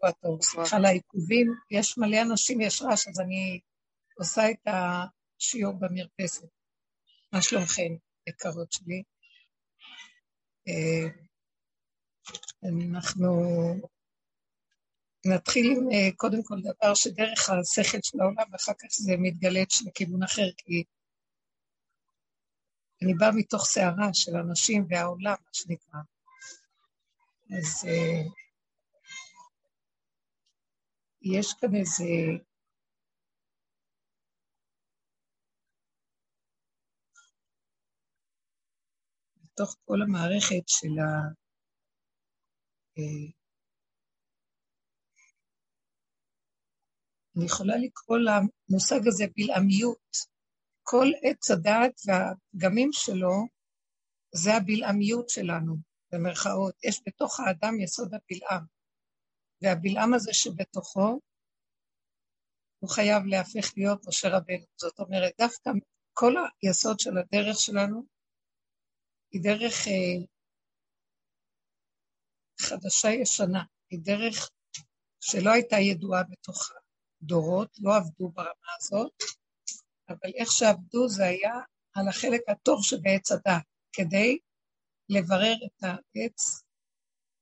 שבוע טוב. סליחה על העיכובים, יש מלא אנשים, יש רעש, אז אני עושה את השיעור במרפסת. מה שלומכם, יקרות שלי? אה, אנחנו נתחיל עם אה, קודם כל דבר שדרך השכל של העולם, ואחר כך זה מתגלה לכיוון אחר, כי אני באה מתוך סערה של אנשים והעולם, מה שנקרא. אז uh, יש כאן איזה... בתוך כל המערכת של ה... Uh, אני יכולה לקרוא למושג הזה בלעמיות. כל עץ הדעת והפגמים שלו זה הבלעמיות שלנו. במרכאות, יש בתוך האדם יסוד הבלעם, והבלעם הזה שבתוכו, הוא חייב להפך להיות משה רבנו. זאת אומרת, דווקא כל היסוד של הדרך שלנו היא דרך אה, חדשה-ישנה, היא דרך שלא הייתה ידועה בתוך הדורות, לא עבדו ברמה הזאת, אבל איך שעבדו זה היה על החלק הטוב שבעץ הדת, כדי לברר את העץ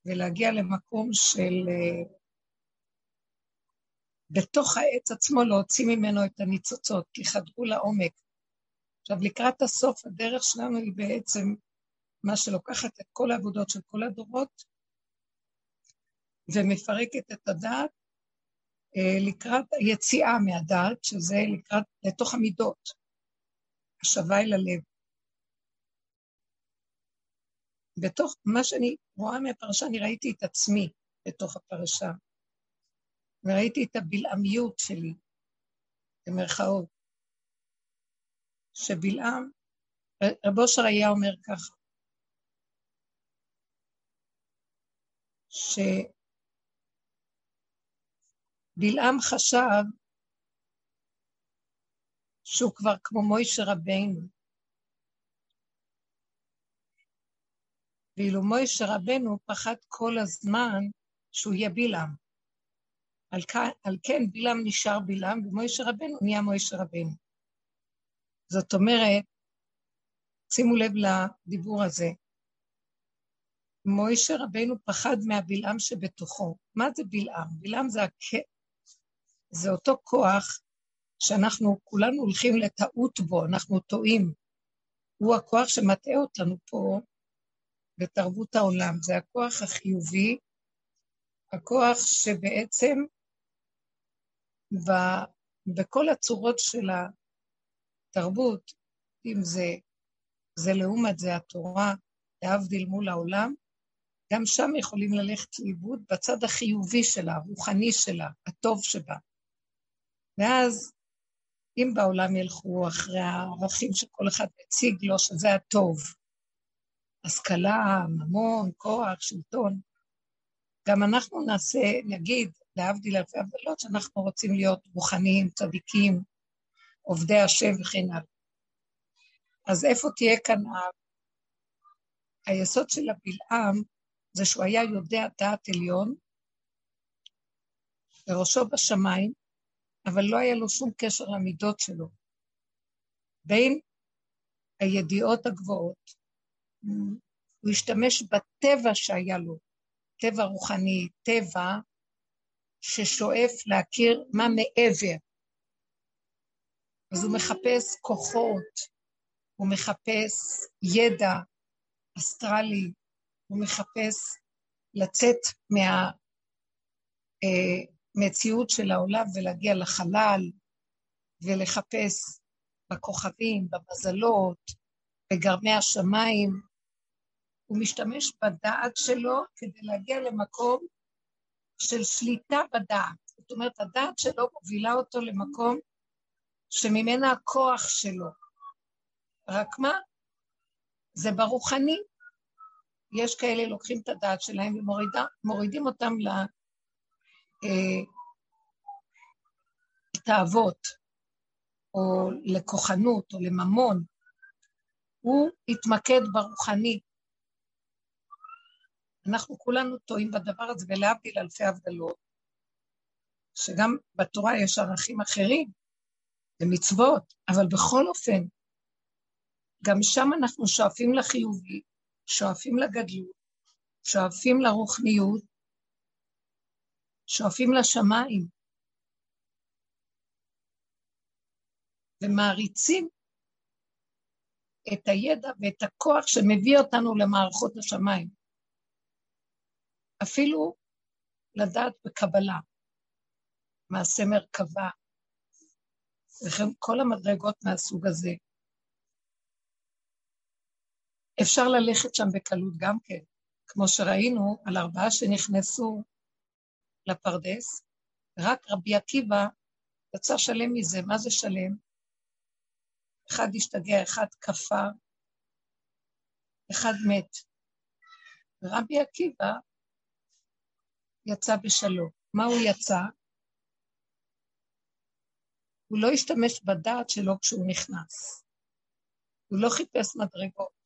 ולהגיע למקום של... אה, בתוך העץ עצמו להוציא ממנו את הניצוצות, כי חדרו לעומק. עכשיו, לקראת הסוף, הדרך שלנו היא בעצם מה שלוקחת את כל העבודות של כל הדורות ומפרקת את הדעת אה, לקראת היציאה מהדעת, שזה לקראת, לתוך המידות, השווה אל הלב. בתוך מה שאני רואה מהפרשה, אני ראיתי את עצמי בתוך הפרשה, וראיתי את הבלעמיות שלי, במרכאות, שבלעם, רב אושר היה אומר ככה, שבלעם חשב שהוא כבר כמו מוישה רבינו, ואילו מוישה רבנו פחד כל הזמן שהוא יהיה בלעם. על, על כן בלעם נשאר בלעם, ומוישה רבנו נהיה מוישה רבנו. זאת אומרת, שימו לב לדיבור הזה, מוישה רבנו פחד מהבלעם שבתוכו. מה זה בלעם? בלעם זה, הכ... זה אותו כוח שאנחנו כולנו הולכים לטעות בו, אנחנו טועים. הוא הכוח שמטעה אותנו פה בתרבות העולם. זה הכוח החיובי, הכוח שבעצם ב, בכל הצורות של התרבות, אם זה, זה לעומת זה התורה, להבדיל מול העולם, גם שם יכולים ללכת לאיבוד בצד החיובי שלה, הרוחני שלה, הטוב שבה. ואז אם בעולם ילכו אחרי הערכים שכל אחד מציג לו, שזה הטוב, השכלה, ממון, כוח, שלטון. גם אנחנו נעשה, נגיד, להבדיל אלפי הבדלות, שאנחנו רוצים להיות רוחניים, צדיקים, עובדי השם וכן הלאה. אז איפה תהיה כאן ה... היסוד של הבלעם זה שהוא היה יודע דעת עליון, וראשו בשמיים, אבל לא היה לו שום קשר למידות שלו. בין הידיעות הגבוהות הוא השתמש בטבע שהיה לו, טבע רוחני, טבע ששואף להכיר מה מעבר. אז הוא מחפש כוחות, הוא מחפש ידע אסטרלי, הוא מחפש לצאת מהמציאות אה, של העולם ולהגיע לחלל, ולחפש בכוכבים, במזלות, בגרמי השמיים, הוא משתמש בדעת שלו כדי להגיע למקום של שליטה בדעת. זאת אומרת, הדעת שלו מובילה אותו למקום שממנה הכוח שלו. רק מה? זה ברוחני. יש כאלה לוקחים את הדעת שלהם ומורידים אותם לתאוות, אה, או לכוחנות, או לממון. הוא התמקד ברוחני, אנחנו כולנו טועים בדבר הזה, ולהבדיל אלפי הבדלות. שגם בתורה יש ערכים אחרים ומצוות, אבל בכל אופן, גם שם אנחנו שואפים לחיובי, שואפים לגדלות, שואפים לרוחניות, שואפים לשמיים, ומעריצים את הידע ואת הכוח שמביא אותנו למערכות השמיים. אפילו לדעת בקבלה, מעשה מרכבה, וכן כל המדרגות מהסוג הזה. אפשר ללכת שם בקלות גם כן, כמו שראינו על ארבעה שנכנסו לפרדס, רק רבי עקיבא יצא שלם מזה. מה זה שלם? אחד השתגע, אחד כפר, אחד מת. ורבי עקיבא יצא בשלום. מה הוא יצא? הוא לא השתמש בדעת שלו כשהוא נכנס. הוא לא חיפש מדרגות.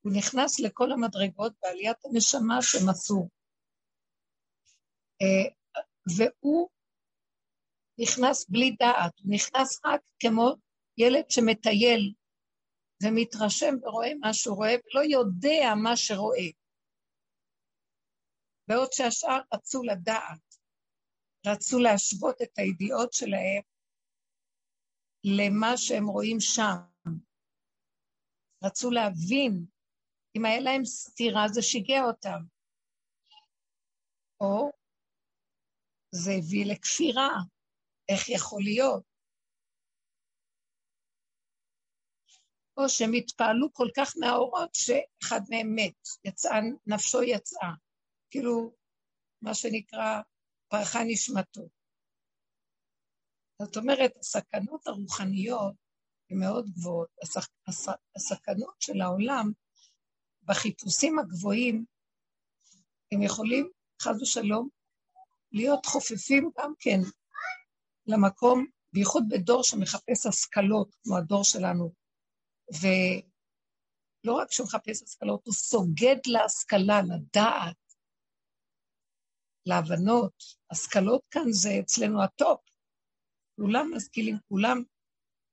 הוא נכנס לכל המדרגות בעליית הנשמה שהם עשו. אה, והוא נכנס בלי דעת, הוא נכנס רק כמו ילד שמטייל ומתרשם ורואה מה שהוא רואה ולא יודע מה שרואה. בעוד שהשאר רצו לדעת, רצו להשוות את הידיעות שלהם למה שהם רואים שם. רצו להבין, אם היה להם סתירה זה שיגע אותם. או זה הביא לכפירה, איך יכול להיות? או שהם התפעלו כל כך מהאורות שאחד מהם מת, יצאה, נפשו יצאה. כאילו, מה שנקרא, פרחה נשמתו. זאת אומרת, הסכנות הרוחניות הן מאוד גבוהות. הסכנות של העולם בחיפושים הגבוהים, הם יכולים, חס ושלום, להיות חופפים גם כן למקום, בייחוד בדור שמחפש השכלות, כמו הדור שלנו. ולא רק שהוא מחפש השכלות, הוא סוגד להשכלה, לדעת, להבנות. השכלות כאן זה אצלנו הטופ. כולם משכילים, כולם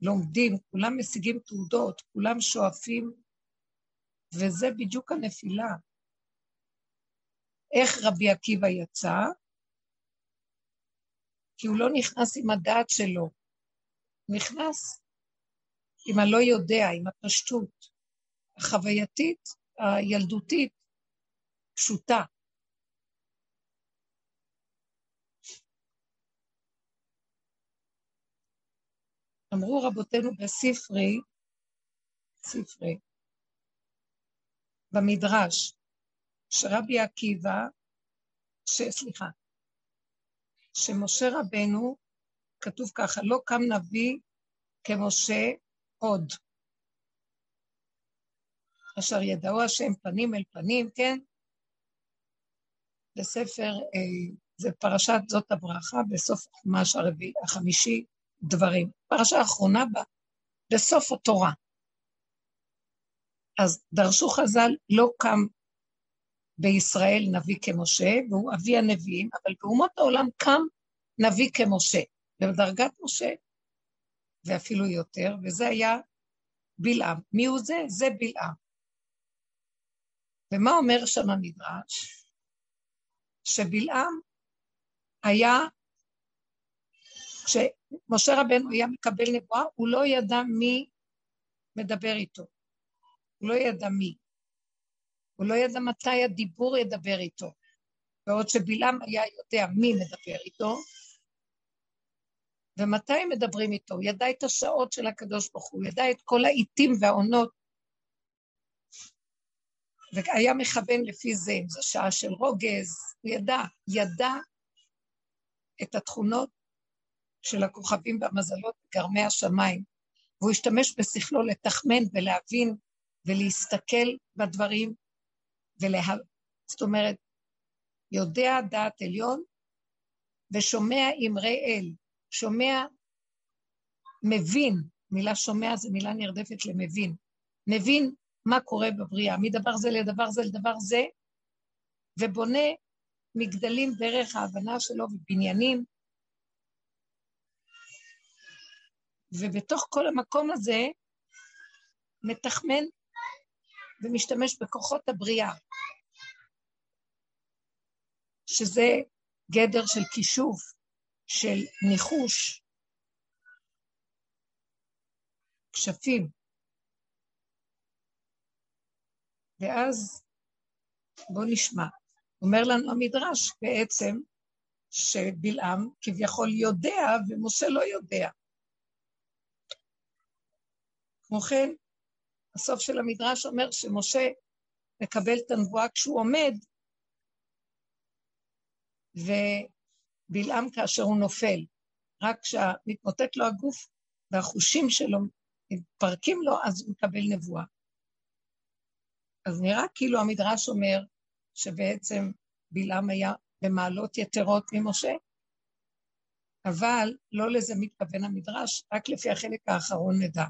לומדים, כולם משיגים תעודות, כולם שואפים, וזה בדיוק הנפילה. איך רבי עקיבא יצא? כי הוא לא נכנס עם הדעת שלו, נכנס עם הלא יודע, עם הפשטות החווייתית, הילדותית, פשוטה. אמרו רבותינו בספרי, ספרי, במדרש, שרבי עקיבא, סליחה, שמשה רבנו, כתוב ככה, לא קם נביא כמשה עוד. אשר ידעו השם פנים אל פנים, כן? בספר, אה, זה פרשת זאת הברכה, בסוף החומש הרביעי, החמישי, דברים. פרשה אחרונה בה, בסוף התורה. אז דרשו חז"ל, לא קם בישראל נביא כמשה, והוא אבי הנביאים, אבל באומות העולם קם נביא כמשה, בדרגת משה, ואפילו יותר, וזה היה בלעם. מי הוא זה? זה בלעם. ומה אומר שם המדרש? שבלעם היה, כשמשה רבנו היה מקבל נבואה, הוא לא ידע מי מדבר איתו. הוא לא ידע מי. הוא לא ידע מתי הדיבור ידבר איתו. בעוד שבלעם היה יודע מי מדבר איתו, ומתי מדברים איתו. הוא ידע את השעות של הקדוש ברוך הוא, הוא ידע את כל העיתים והעונות, והיה מכוון לפי זה, אם זו שעה של רוגז, הוא ידע, ידע את התכונות של הכוכבים והמזלות גרמי השמיים, והוא השתמש בשכלו לתחמן ולהבין ולהסתכל בדברים ולה... זאת אומרת, יודע דעת עליון ושומע אמרי אל, שומע, מבין, מילה שומע זה מילה נרדפת למבין, מבין מה קורה בבריאה, מדבר זה לדבר זה לדבר זה, ובונה מגדלים דרך ההבנה שלו ובניינים. ובתוך כל המקום הזה מתחמן ומשתמש בכוחות הבריאה, שזה גדר של כישוף, של ניחוש, כשפים. ואז בואו נשמע. אומר לנו המדרש בעצם שבלעם כביכול יודע ומשה לא יודע. כמו כן, הסוף של המדרש אומר שמשה מקבל את הנבואה כשהוא עומד, ובלעם כאשר הוא נופל. רק כשמתמוטט לו הגוף והחושים שלו מתפרקים לו, אז הוא מקבל נבואה. אז נראה כאילו המדרש אומר שבעצם בלעם היה במעלות יתרות ממשה, אבל לא לזה מתכוון המדרש, רק לפי החלק האחרון נדע.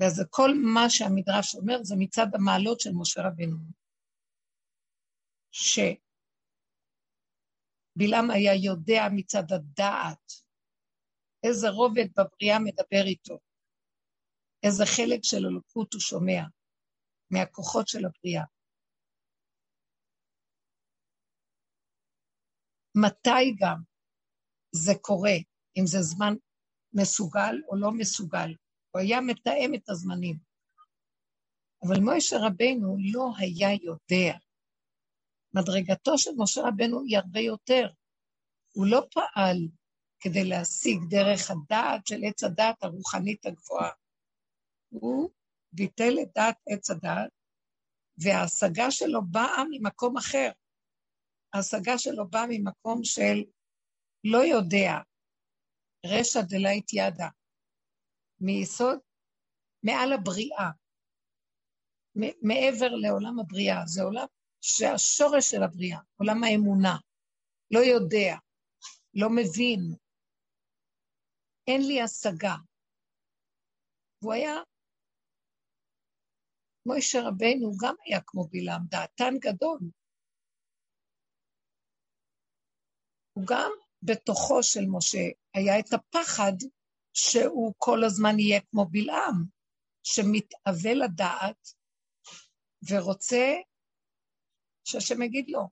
ואז כל מה שהמדרש אומר זה מצד המעלות של משה רבינו. שבלעם היה יודע מצד הדעת איזה רובד בבריאה מדבר איתו, איזה חלק של אלוקות הוא שומע מהכוחות של הבריאה. מתי גם זה קורה, אם זה זמן מסוגל או לא מסוגל. הוא היה מתאם את הזמנים. אבל מוישה רבנו לא היה יודע. מדרגתו של משה רבנו היא הרבה יותר. הוא לא פעל כדי להשיג דרך הדעת של עץ הדעת הרוחנית הגבוהה. הוא ביטל את דעת עץ הדעת, וההשגה שלו באה ממקום אחר. ההשגה שלו באה ממקום של לא יודע, רשע דלית ידה, מיסוד, מעל הבריאה, מעבר לעולם הבריאה, זה עולם שהשורש של הבריאה, עולם האמונה, לא יודע, לא מבין, אין לי השגה. והוא היה, מוישה רבנו גם היה כמו בלעם, דעתן גדול. הוא גם בתוכו של משה היה את הפחד שהוא כל הזמן יהיה כמו בלעם, שמתאווה לדעת ורוצה שהשם יגיד לו,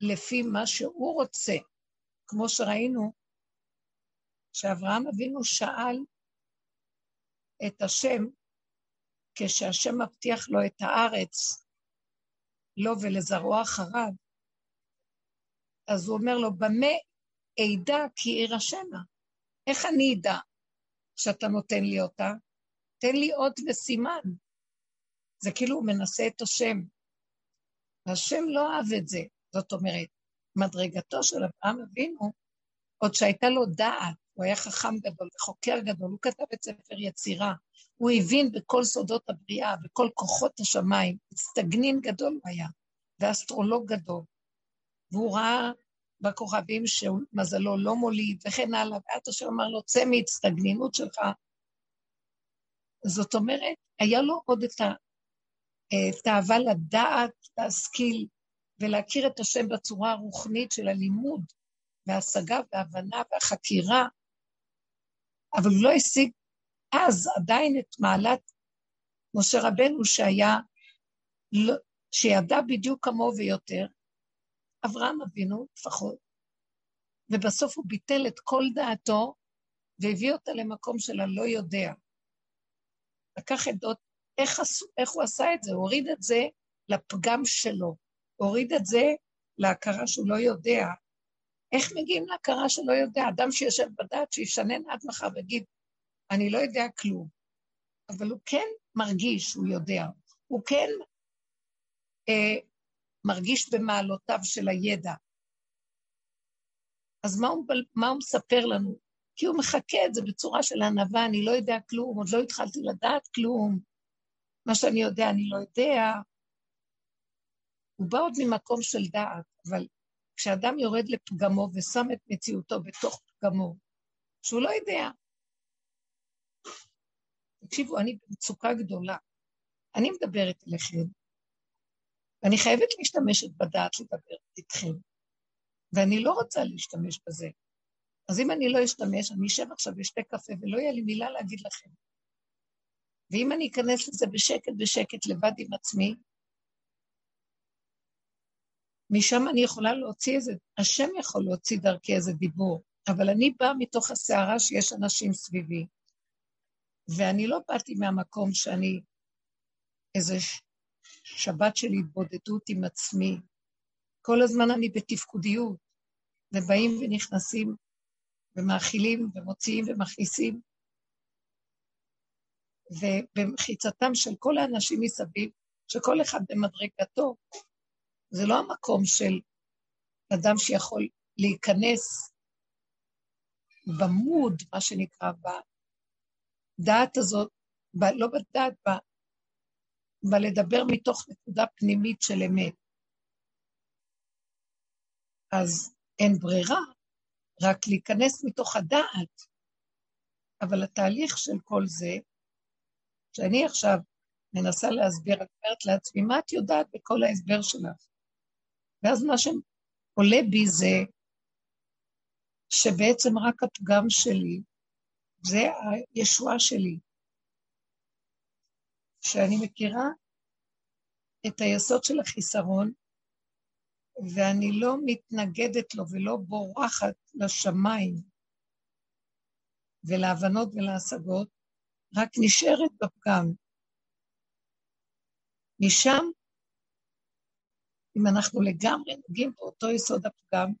לפי מה שהוא רוצה, כמו שראינו, שאברהם אבינו שאל את השם, כשהשם מבטיח לו את הארץ, לו ולזרעו אחריו, אז הוא אומר לו, במה אדע כי יירשמה? איך אני אדע שאתה נותן לי אותה? תן לי אות וסימן. זה כאילו הוא מנסה את השם. והשם לא אהב את זה. זאת אומרת, מדרגתו של אברהם אבינו, עוד שהייתה לו דעת, הוא היה חכם גדול וחוקר גדול, הוא כתב את ספר יצירה, הוא הבין בכל סודות הבריאה, בכל כוחות השמיים, מצטגנין גדול הוא היה, ואסטרולוג גדול, והוא ראה בכוכבים שמזלו לא מוליד, וכן הלאה, ואת אשר אמר לו, צא מהצטגנינות שלך. זאת אומרת, היה לו עוד את התאווה לדעת, להשכיל ולהכיר את השם בצורה הרוחנית של הלימוד וההשגה וההבנה והחקירה, אבל הוא לא השיג אז עדיין את מעלת משה רבנו שהיה, לא, שידע בדיוק כמוהו ויותר, אברהם אבינו לפחות, ובסוף הוא ביטל את כל דעתו והביא אותה למקום של הלא יודע. לקח עדות, איך, איך הוא עשה את זה? הוא הוריד את זה לפגם שלו, הוריד את זה להכרה שהוא לא יודע. איך מגיעים להכרה שלא יודע? אדם שיושב בדעת, שישנן עד מחר ויגיד, אני לא יודע כלום. אבל הוא כן מרגיש שהוא יודע. הוא כן אה, מרגיש במעלותיו של הידע. אז מה הוא, מה הוא מספר לנו? כי הוא מחכה את זה בצורה של ענווה, אני לא יודע כלום, עוד לא התחלתי לדעת כלום, מה שאני יודע אני לא יודע. הוא בא עוד ממקום של דעת, אבל כשאדם יורד לפגמו ושם את מציאותו בתוך פגמו, שהוא לא יודע. תקשיבו, אני במצוקה גדולה. אני מדברת אליכם, ואני חייבת להשתמש בדעת לדבר איתכם, ואני לא רוצה להשתמש בזה. אז אם אני לא אשתמש, אני אשב עכשיו ואשתה קפה ולא יהיה לי מילה להגיד לכם. ואם אני אכנס לזה בשקט בשקט לבד עם עצמי, משם אני יכולה להוציא איזה, השם יכול להוציא דרכי איזה דיבור, אבל אני באה מתוך הסערה שיש אנשים סביבי, ואני לא באתי מהמקום שאני איזה שבת של התבודדות עם עצמי. כל הזמן אני בתפקודיות, ובאים ונכנסים ומאכילים ומוציאים ומכניסים, ובמחיצתם של כל האנשים מסביב, שכל אחד במדרגתו, זה לא המקום של אדם שיכול להיכנס במוד, מה שנקרא, בדעת הזאת, ב, לא בדעת, ב, בלדבר מתוך נקודה פנימית של אמת. אז אין ברירה, רק להיכנס מתוך הדעת. אבל התהליך של כל זה, שאני עכשיו מנסה להסביר, אני אומרת לעצמי, מה את יודעת בכל ההסבר שלך? ואז מה שעולה בי זה שבעצם רק הפגם שלי, זה הישועה שלי. שאני מכירה את היסוד של החיסרון, ואני לא מתנגדת לו ולא בורחת לשמיים ולהבנות ולהשגות, רק נשארת בפגם. משם, אם אנחנו לגמרי נוגעים באותו יסוד הפגם,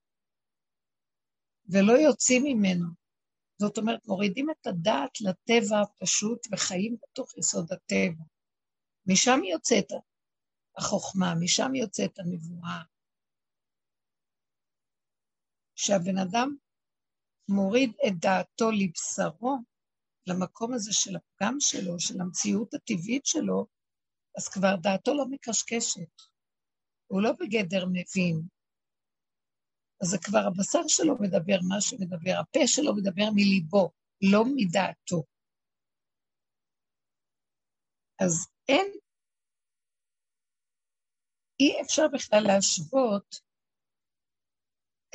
ולא יוצאים ממנו, זאת אומרת, מורידים את הדעת לטבע הפשוט וחיים בתוך יסוד הטבע. משם יוצאת החוכמה, משם יוצאת הנבואה. שהבן אדם מוריד את דעתו לבשרו, למקום הזה של הפגם שלו, של המציאות הטבעית שלו, אז כבר דעתו לא מקשקשת. הוא לא בגדר מבין. אז זה כבר הבשר שלו מדבר מה שמדבר, הפה שלו מדבר מליבו, לא מדעתו. אז אין, אי אפשר בכלל להשוות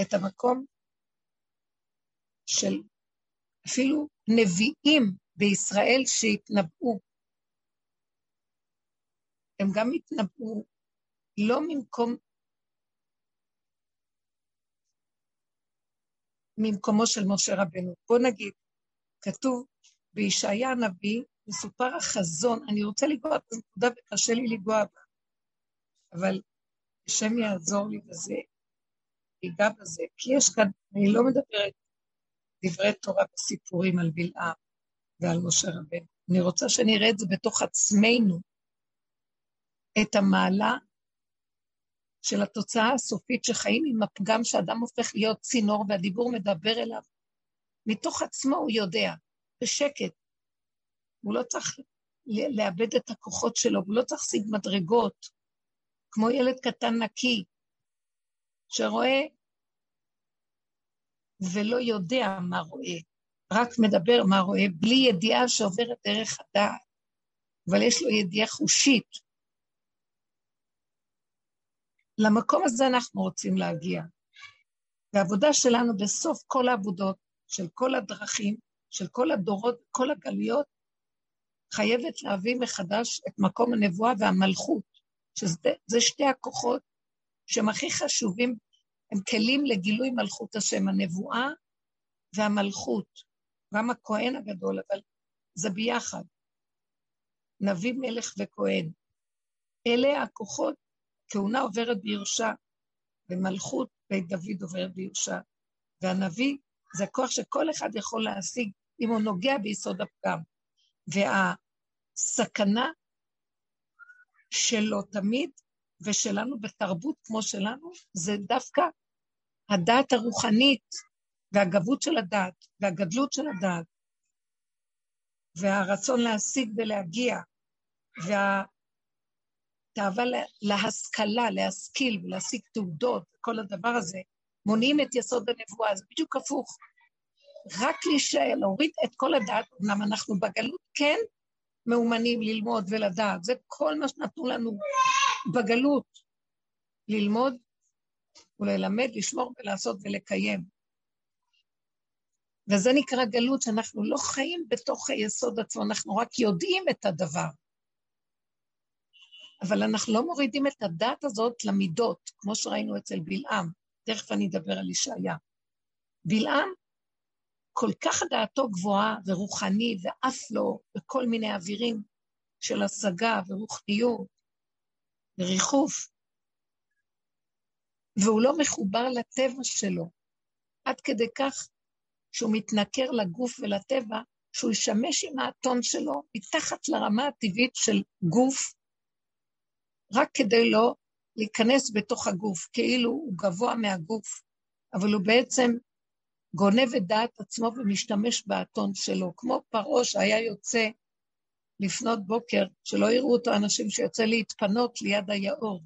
את המקום של אפילו נביאים בישראל שהתנבאו. הם גם התנבאו לא ממקום, ממקומו של משה רבנו. בוא נגיד, כתוב בישעיה הנביא, מסופר החזון, אני רוצה לגוע בנקודה וקשה לי לגוע בה, אבל השם יעזור לי בזה, ייגע בזה, כי יש כאן, אני לא מדברת דברי תורה וסיפורים על בלעם ועל משה רבנו. אני רוצה שנראה את זה בתוך עצמנו, את המעלה של התוצאה הסופית שחיים עם הפגם שאדם הופך להיות צינור והדיבור מדבר אליו. מתוך עצמו הוא יודע, בשקט. הוא לא צריך לאבד את הכוחות שלו, הוא לא צריך להשיג מדרגות, כמו ילד קטן נקי, שרואה ולא יודע מה רואה, רק מדבר מה רואה, בלי ידיעה שעוברת דרך הדעת, אבל יש לו ידיעה חושית. למקום הזה אנחנו רוצים להגיע. והעבודה שלנו בסוף כל העבודות, של כל הדרכים, של כל הדורות, כל הגלויות, חייבת להביא מחדש את מקום הנבואה והמלכות, שזה שתי הכוחות שהם הכי חשובים הם כלים לגילוי מלכות השם, הנבואה והמלכות, גם הכהן הגדול, אבל זה ביחד. נביא מלך וכהן. אלה הכוחות, כהונה עוברת בירושה, ומלכות בית דוד עוברת בירושה. והנביא זה הכוח שכל אחד יכול להשיג אם הוא נוגע ביסוד הפגם. והסכנה שלו תמיד ושלנו בתרבות כמו שלנו, זה דווקא הדעת הרוחנית והגבות של הדעת והגדלות של הדעת והרצון להשיג ולהגיע והתאווה להשכלה, להשכיל ולהשיג תעודות, כל הדבר הזה, מונעים את יסוד הנבואה, זה בדיוק הפוך. רק להישאר, להוריד את כל הדעת, אמנם אנחנו בגלות כן מאומנים ללמוד ולדעת, זה כל מה שנתנו לנו בגלות, ללמוד וללמד, לשמור ולעשות ולקיים. וזה נקרא גלות, שאנחנו לא חיים בתוך היסוד עצמו, אנחנו רק יודעים את הדבר. אבל אנחנו לא מורידים את הדת הזאת למידות, כמו שראינו אצל בלעם. תכף אני אדבר על ישעיה. בלעם, כל כך דעתו גבוהה ורוחני, ואף לא בכל מיני אווירים של השגה ורוחניות וריחוף, והוא לא מחובר לטבע שלו, עד כדי כך שהוא מתנכר לגוף ולטבע, שהוא ישמש עם האתון שלו מתחת לרמה הטבעית של גוף, רק כדי לא להיכנס בתוך הגוף, כאילו הוא גבוה מהגוף, אבל הוא בעצם גונב את דעת עצמו ומשתמש באתון שלו, כמו פרעה שהיה יוצא לפנות בוקר, שלא יראו אותו אנשים שיוצא להתפנות ליד היאור,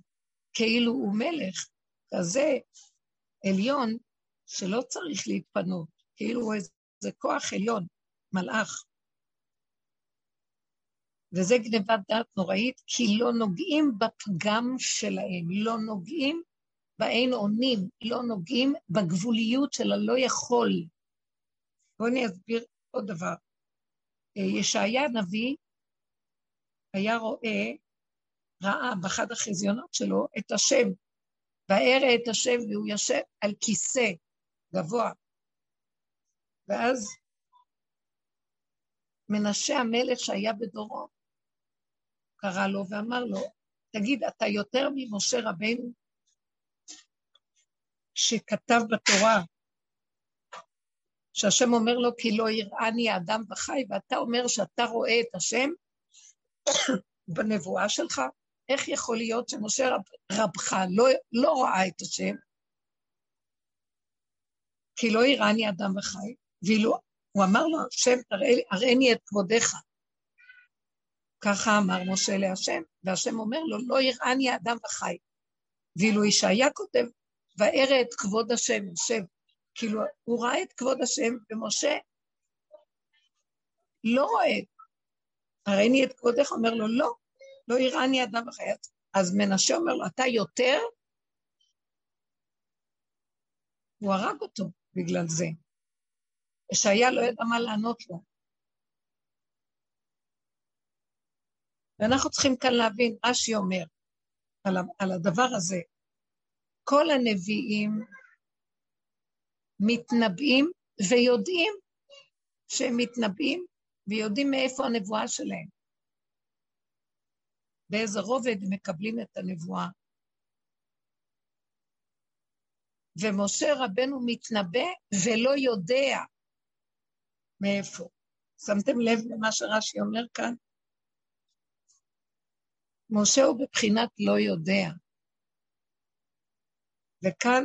כאילו הוא מלך, כזה עליון שלא צריך להתפנות, כאילו הוא איזה כוח עליון, מלאך. וזה גנבת דעת נוראית, כי לא נוגעים בפגם שלהם, לא נוגעים באין אונים, לא נוגעים בגבוליות של הלא יכול. בואו אני אסביר עוד דבר. אה, ישעיה הנביא היה רואה, ראה באחד החזיונות שלו את השם, וארא את השם והוא יושב על כיסא גבוה. ואז מנשה המלך שהיה בדורו, קרא לו ואמר לו, תגיד, אתה יותר ממשה רבנו שכתב בתורה, שהשם אומר לו, כי לא יראני האדם וחי, ואתה אומר שאתה רואה את השם בנבואה שלך? איך יכול להיות שמשה רב, רבך לא, לא ראה את השם? כי לא יראני אדם וחי, ואילו הוא אמר לו, השם, הראני את כבודך. ככה אמר משה להשם, והשם אומר לו, לא יראני אדם וחי. ואילו ישעיה כותב, וארא את כבוד השם, יושב. כאילו, הוא ראה את כבוד השם, ומשה לא רואה. הראני את כבודך, אומר לו, לא, לא יראני אדם וחי. אז מנשה אומר לו, אתה יותר? הוא הרג אותו בגלל זה. ושהיה לא ידע מה לענות לו. ואנחנו צריכים כאן להבין, רש"י אומר על, על הדבר הזה, כל הנביאים מתנבאים ויודעים שהם מתנבאים ויודעים מאיפה הנבואה שלהם. באיזה רובד הם מקבלים את הנבואה. ומשה רבנו מתנבא ולא יודע מאיפה. שמתם לב למה שרש"י אומר כאן? משה הוא בבחינת לא יודע. וכאן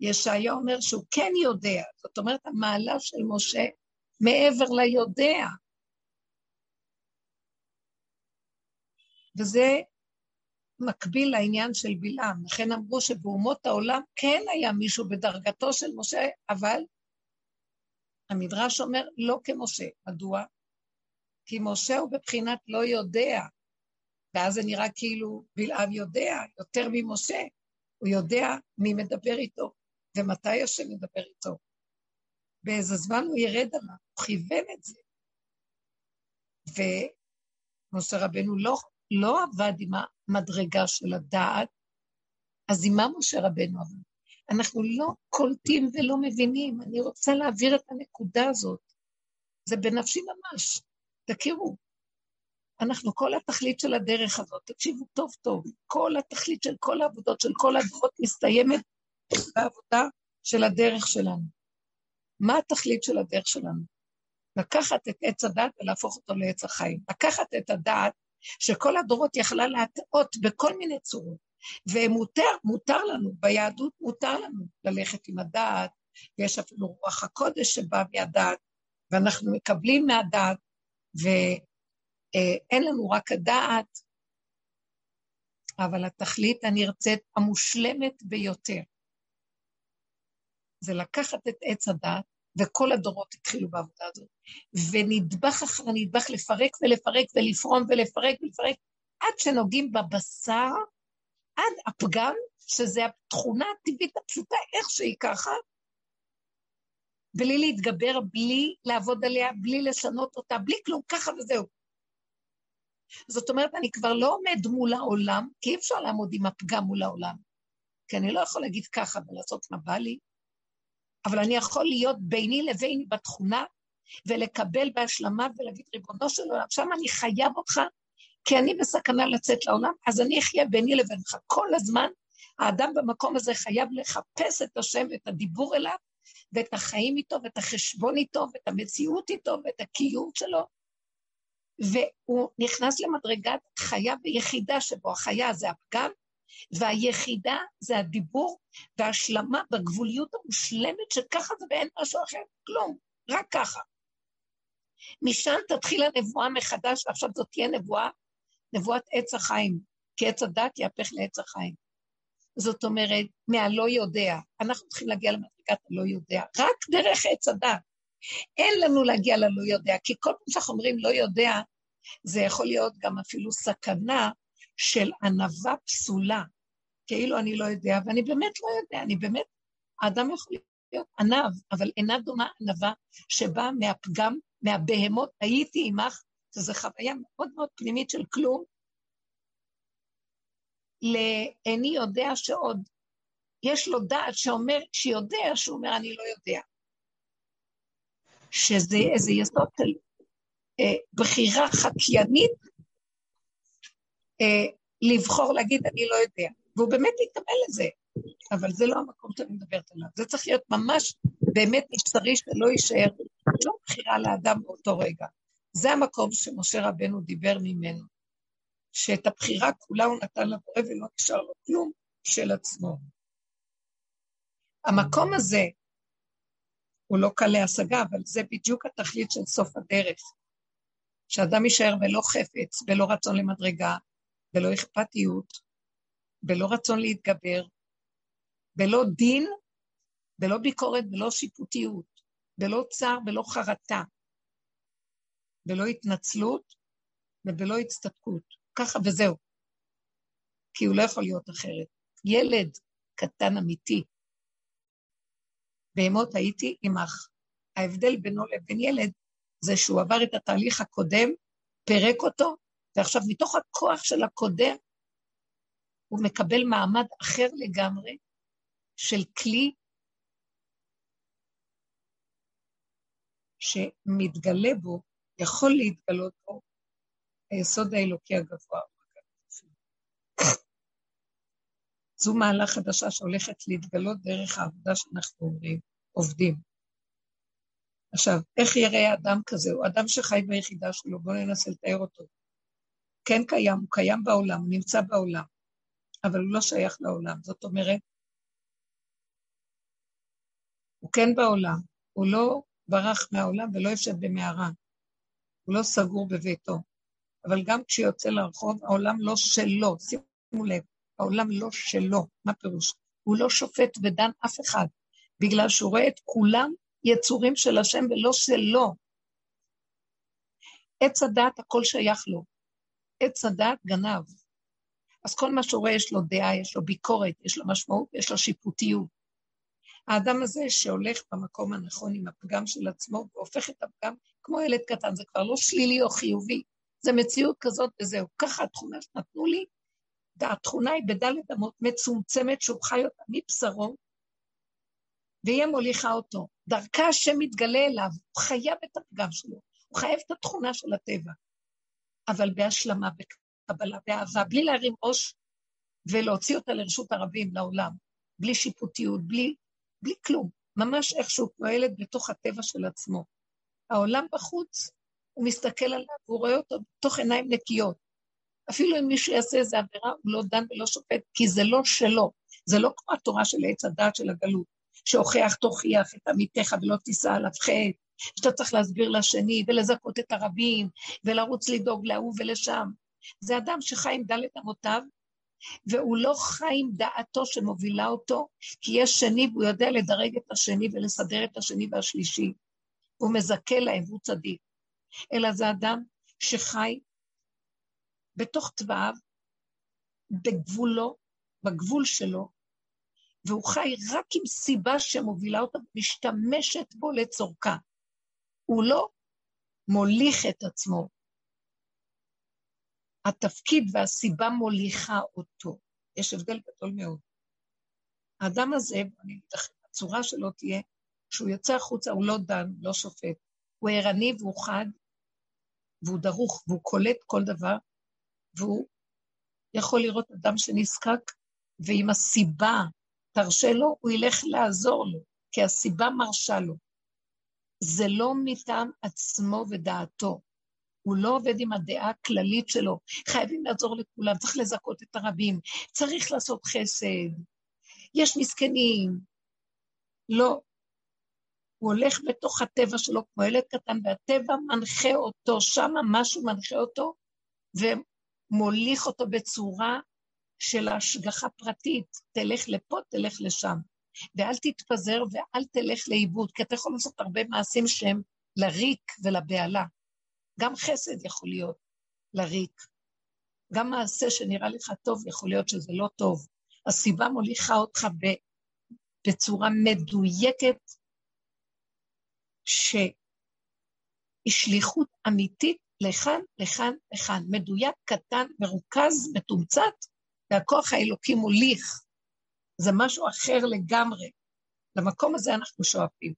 ישעיה אומר שהוא כן יודע, זאת אומרת, המעלה של משה מעבר ליודע. וזה מקביל לעניין של בלעם. לכן אמרו שבאומות העולם כן היה מישהו בדרגתו של משה, אבל המדרש אומר לא כמשה. מדוע? כי משה הוא בבחינת לא יודע, ואז זה נראה כאילו בלעם יודע יותר ממשה. הוא יודע מי מדבר איתו ומתי השם מדבר איתו. באיזה זמן הוא ירד עליו, הוא כיוון את זה. ומשה רבנו לא, לא עבד עם המדרגה של הדעת, אז עם מה משה רבנו עבד? אנחנו לא קולטים ולא מבינים. אני רוצה להעביר את הנקודה הזאת. זה בנפשי ממש. תכירו, אנחנו, כל התכלית של הדרך הזאת, תקשיבו טוב טוב, כל התכלית של כל העבודות, של כל הדורות מסתיימת בעבודה של הדרך שלנו. מה התכלית של הדרך שלנו? לקחת את עץ הדת ולהפוך אותו לעץ החיים. לקחת את הדעת שכל הדורות יכלה להטעות בכל מיני צורות, ומותר, מותר לנו, ביהדות מותר לנו ללכת עם הדעת, ויש אפילו רוח הקודש שבא מהדעת, ואנחנו מקבלים מהדעת, ואין לנו רק הדעת, אבל התכלית הנרצית המושלמת ביותר. זה לקחת את עץ הדת, וכל הדורות התחילו בעבודה הזאת, ונדבך אחר נדבך לפרק ולפרק ולפרום ולפרק ולפרק, עד שנוגעים בבשר, עד הפגם שזה התכונה הטבעית הפשוטה, איך שהיא ככה, בלי להתגבר, בלי לעבוד עליה, בלי לשנות אותה, בלי כלום, ככה וזהו. זאת אומרת, אני כבר לא עומד מול העולם, כי אי אפשר לעמוד עם הפגם מול העולם. כי אני לא יכול להגיד ככה ולעשות מה בא לי, אבל אני יכול להיות ביני לביני בתכונה, ולקבל בהשלמה ולהגיד, ריבונו של עולם, שם אני חייב אותך, כי אני בסכנה לצאת לעולם, אז אני אחיה ביני לבינך. כל הזמן האדם במקום הזה חייב לחפש את השם ואת הדיבור אליו, ואת החיים איתו, ואת החשבון איתו, ואת המציאות איתו, ואת הקיום שלו. והוא נכנס למדרגת חיה ויחידה שבו החיה זה הפגם, והיחידה זה הדיבור והשלמה בגבוליות המושלמת שככה זה ואין משהו אחר, כלום, רק ככה. משם תתחיל הנבואה מחדש, ועכשיו זאת תהיה נבואה, נבואת עץ החיים, כי עץ הדת יהפך לעץ החיים. זאת אומרת, מהלא יודע. אנחנו צריכים להגיע למדרגת הלא יודע, רק דרך עץ הדת. אין לנו להגיע ללא יודע, כי כל פעם שאנחנו אומרים לא יודע, זה יכול להיות גם אפילו סכנה של ענווה פסולה. כאילו אני לא יודע, ואני באמת לא יודע, אני באמת, האדם יכול להיות ענב, אבל אינה דומה ענווה שבאה מהפגם, מהבהמות, הייתי עמך, שזו חוויה מאוד מאוד פנימית של כלום, לאיני יודע שעוד יש לו דעת שאומר, שיודע, שהוא אומר, אני לא יודע. שזה איזה יסוד של אה, בחירה חקיינית, אה, לבחור להגיד, אני לא יודע. והוא באמת יקבל את זה, אבל זה לא המקום שאני מדברת עליו. זה צריך להיות ממש באמת מבשרי שלא יישאר, לא בחירה לאדם באותו רגע. זה המקום שמשה רבנו דיבר ממנו, שאת הבחירה כולה הוא נתן לבורא ולא נשאר לו כלום של עצמו. המקום הזה הוא לא קל להשגה, אבל זה בדיוק התכלית של סוף הדרך. שאדם יישאר בלא חפץ, בלא רצון למדרגה, בלא אכפתיות, בלא רצון להתגבר, בלא דין, בלא ביקורת, בלא שיפוטיות, בלא צער, בלא חרטה, בלא התנצלות ובלא הצטדקות. ככה וזהו. כי הוא לא יכול להיות אחרת. ילד קטן אמיתי, בהמות הייתי עמך. ההבדל בינו לבין ילד זה שהוא עבר את התהליך הקודם, פירק אותו, ועכשיו מתוך הכוח של הקודם, הוא מקבל מעמד אחר לגמרי של כלי שמתגלה בו, יכול להתגלות בו, היסוד האלוקי הגבוה. זו מעלה חדשה שהולכת להתגלות דרך העבודה שאנחנו אומרים, עובדים. עכשיו, איך יראה אדם כזה? הוא אדם שחי ביחידה שלו, בואו ננסה לתאר אותו. כן קיים, הוא קיים בעולם, הוא נמצא בעולם, אבל הוא לא שייך לעולם. זאת אומרת, הוא כן בעולם, הוא לא ברח מהעולם ולא יושב במערה, הוא לא סגור בביתו. אבל גם כשיוצא לרחוב, העולם לא שלו, שימו לב, העולם לא שלו. מה פירוש? הוא לא שופט ודן אף אחד, בגלל שהוא רואה את כולם יצורים של השם ולא שלו. עץ הדעת, הכל שייך לו. עץ הדעת גנב. אז כל מה שהוא רואה, יש לו דעה, יש לו ביקורת, יש לו משמעות, יש לו שיפוטיות. האדם הזה שהולך במקום הנכון עם הפגם של עצמו והופך את הפגם כמו ילד קטן, זה כבר לא שלילי או חיובי, זה מציאות כזאת וזהו. ככה התכונה שנתנו לי, והתכונה היא בדלת אמות מצומצמת שהוא חי אותה מבשרו, והיא מוליכה אותו. דרכה השם מתגלה אליו, הוא חייב את הפגם שלו, הוא חייב את התכונה של הטבע, אבל בהשלמה, בקבלה, באהבה, בלי להרים ראש ולהוציא אותה לרשות הרבים, לעולם, בלי שיפוטיות, בלי, בלי כלום, ממש איכשהו פועלת בתוך הטבע של עצמו. העולם בחוץ, הוא מסתכל עליו, הוא רואה אותו בתוך עיניים נקיות. אפילו אם מישהו יעשה איזה עבירה, הוא לא דן ולא שופט, כי זה לא שלו. זה לא כמו התורה של עץ הדת של הגלות, שהוכיח תוכיח את עמיתך ולא תישא עליו חטא, שאתה צריך להסביר לשני ולזכות את הרבים, ולרוץ לדאוג להוא ולשם. זה אדם שחי עם דלת אמותיו, והוא לא חי עם דעתו שמובילה אותו, כי יש שני והוא יודע לדרג את השני ולסדר את השני והשלישי. הוא מזכה להם, הוא צדיק. אלא זה אדם שחי בתוך תוואיו, בגבולו, בגבול שלו, והוא חי רק עם סיבה שמובילה אותה, משתמשת בו לצורכה. הוא לא מוליך את עצמו. התפקיד והסיבה מוליכה אותו. יש הבדל גדול מאוד. האדם הזה, אני הצורה שלו תהיה, כשהוא יוצא החוצה הוא לא דן, לא שופט. הוא ערני והוא חד, והוא דרוך, והוא קולט כל דבר, והוא יכול לראות אדם שנזקק, ואם הסיבה תרשה לו, הוא ילך לעזור לו, כי הסיבה מרשה לו. זה לא מטעם עצמו ודעתו. הוא לא עובד עם הדעה הכללית שלו. חייבים לעזור לכולם, צריך לזכות את הרבים, צריך לעשות חסד. יש מסכנים. לא. הוא הולך בתוך הטבע שלו כמו ילד קטן, והטבע מנחה אותו, שם משהו מנחה אותו, ומוליך אותו בצורה של השגחה פרטית. תלך לפה, תלך לשם. ואל תתפזר ואל תלך לאיבוד, כי אתה יכול לעשות הרבה מעשים שהם לריק ולבהלה. גם חסד יכול להיות לריק. גם מעשה שנראה לך טוב, יכול להיות שזה לא טוב. הסיבה מוליכה אותך בצורה מדויקת, שהיא שליחות אמיתית לכאן, לכאן, לכאן. מדויק, קטן, מרוכז, מתומצת, והכוח האלוקי מוליך. זה משהו אחר לגמרי. למקום הזה אנחנו שואפים.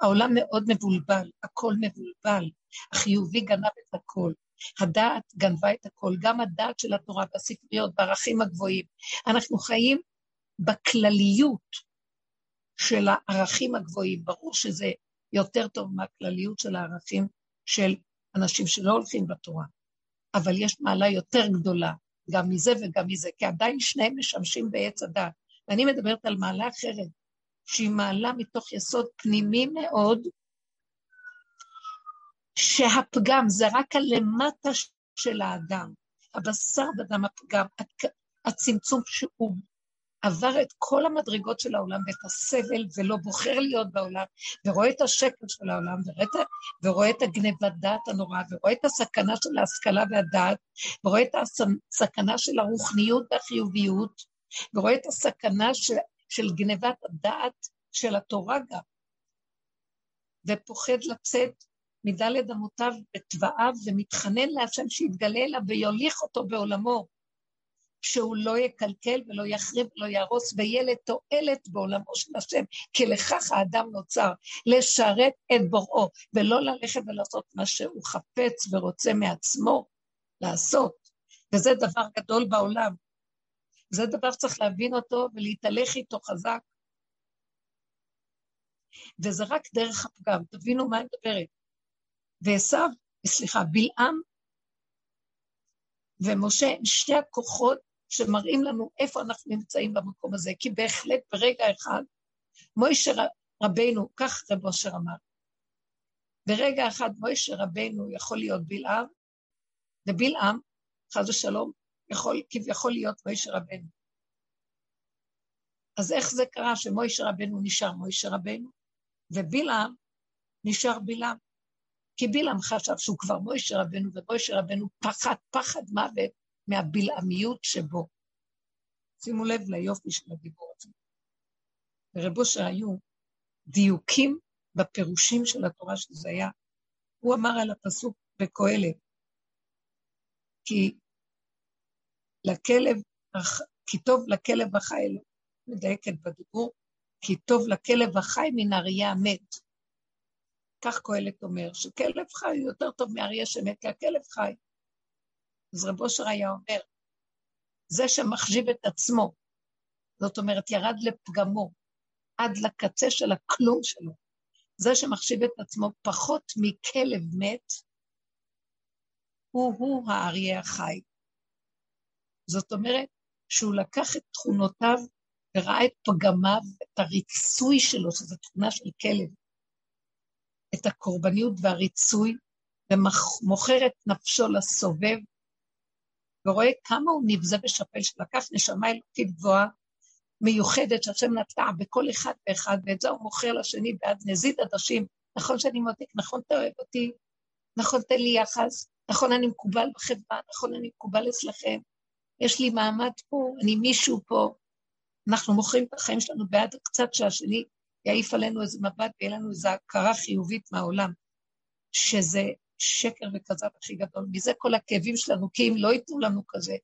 העולם מאוד מבולבל, הכל מבולבל. החיובי גנב את הכל. הדעת גנבה את הכל, גם הדעת של התורה בספריות, בערכים הגבוהים. אנחנו חיים בכלליות של הערכים הגבוהים. ברור שזה יותר טוב מהכלליות של הערכים של אנשים שלא הולכים בתורה. אבל יש מעלה יותר גדולה, גם מזה וגם מזה, כי עדיין שניהם משמשים בעץ הדעת. ואני מדברת על מעלה אחרת, שהיא מעלה מתוך יסוד פנימי מאוד, שהפגם זה רק הלמטה של האדם, הבשר בדם הפגם, הצמצום שהוא עבר את כל המדרגות של העולם ואת הסבל ולא בוחר להיות בעולם, ורואה את השקר של העולם, ורואה ורואה את הגנבת דעת הנוראה, ורואה את הסכנה של ההשכלה והדעת, ורואה את הסכנה של הרוחניות והחיוביות, ורואה את הסכנה של, של גנבת הדעת של התורה גם, ופוחד לצאת מדלת אמותיו בתוואיו ומתחנן להשם שיתגלה אליו ויוליך אותו בעולמו, שהוא לא יקלקל ולא יחריב ולא יהרוס ויהיה לתועלת בעולמו של השם, כי לכך האדם נוצר, לשרת את בוראו, ולא ללכת ולעשות מה שהוא חפץ ורוצה מעצמו לעשות. וזה דבר גדול בעולם. זה דבר שצריך להבין אותו ולהתהלך איתו חזק. וזה רק דרך הפגם, תבינו מה אני מדברת. ועשו, סליחה, בלעם ומשה שתי הכוחות שמראים לנו איפה אנחנו נמצאים במקום הזה, כי בהחלט ברגע אחד, מוישה רבנו, כך רב אושר אמר, ברגע אחד מוישה רבנו יכול להיות בלעם, ובלעם, חס ושלום, יכול כביכול להיות מוישה רבנו. אז איך זה קרה שמוישה רבנו נשאר מוישה רבנו, ובלעם נשאר בלעם? כי בלעם חשב שהוא כבר מוישה רבנו, ומוישה רבנו פחד, פחד מוות מהבלעמיות שבו. שימו לב ליופי של הדיבור הזה. ברבו שהיו דיוקים בפירושים של התורה שזה היה. הוא אמר על הפסוק בקהלת, כי לכלב, כי טוב לכלב החי, מדייקת בדיבור, כי טוב לכלב החי מן אריה המת. כך קהלת אומר, שכלב חי יותר טוב מאריה שמת, כי הכלב חי. אז רב אושר היה אומר, זה שמחשיב את עצמו, זאת אומרת, ירד לפגמו, עד לקצה של הכלום שלו, זה שמחשיב את עצמו פחות מכלב מת, הוא-הוא האריה החי. זאת אומרת, שהוא לקח את תכונותיו וראה את פגמיו, את הריצוי שלו, שזו תכונה של כלב, את הקורבניות והריצוי, ומוכר את נפשו לסובב, ורואה כמה הוא נבזה ושפל, שלקח נשמה אלוקית גבוהה, מיוחדת, שהשם נטע בכל אחד ואחד, ואת זה הוא מוכר לשני בעד נזיד עדשים. נכון שאני מותק, נכון אתה אוהב אותי, נכון תן לי יחס, נכון אני מקובל בחברה, נכון אני מקובל אצלכם, יש לי מעמד פה, אני מישהו פה, אנחנו מוכרים את החיים שלנו בעד קצת שהשני יעיף עלינו איזה מבט ויהיה לנו איזו הכרה חיובית מהעולם, שזה שקר וכזב הכי גדול. מזה כל הכאבים שלנו, כי אם לא ייתנו לנו כזה,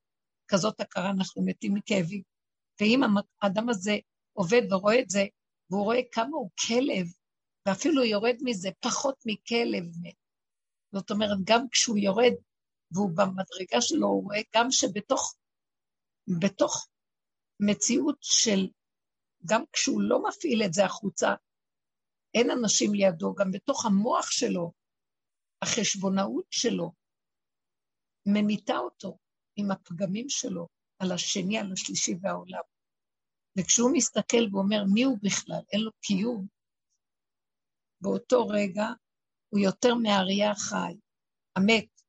כזאת הכרה, אנחנו מתים מכאבים. ואם האדם הזה עובד ורואה את זה, והוא רואה כמה הוא כלב, ואפילו יורד מזה פחות מכלב מת. זאת אומרת, גם כשהוא יורד והוא במדרגה שלו, הוא רואה גם שבתוך בתוך מציאות של, גם כשהוא לא מפעיל את זה החוצה, אין אנשים לידו, גם בתוך המוח שלו, החשבונאות שלו, ממיתה אותו עם הפגמים שלו על השני, על השלישי והעולם. וכשהוא מסתכל ואומר מי הוא בכלל, אין לו קיום, באותו רגע הוא יותר מהאריה החי, המת,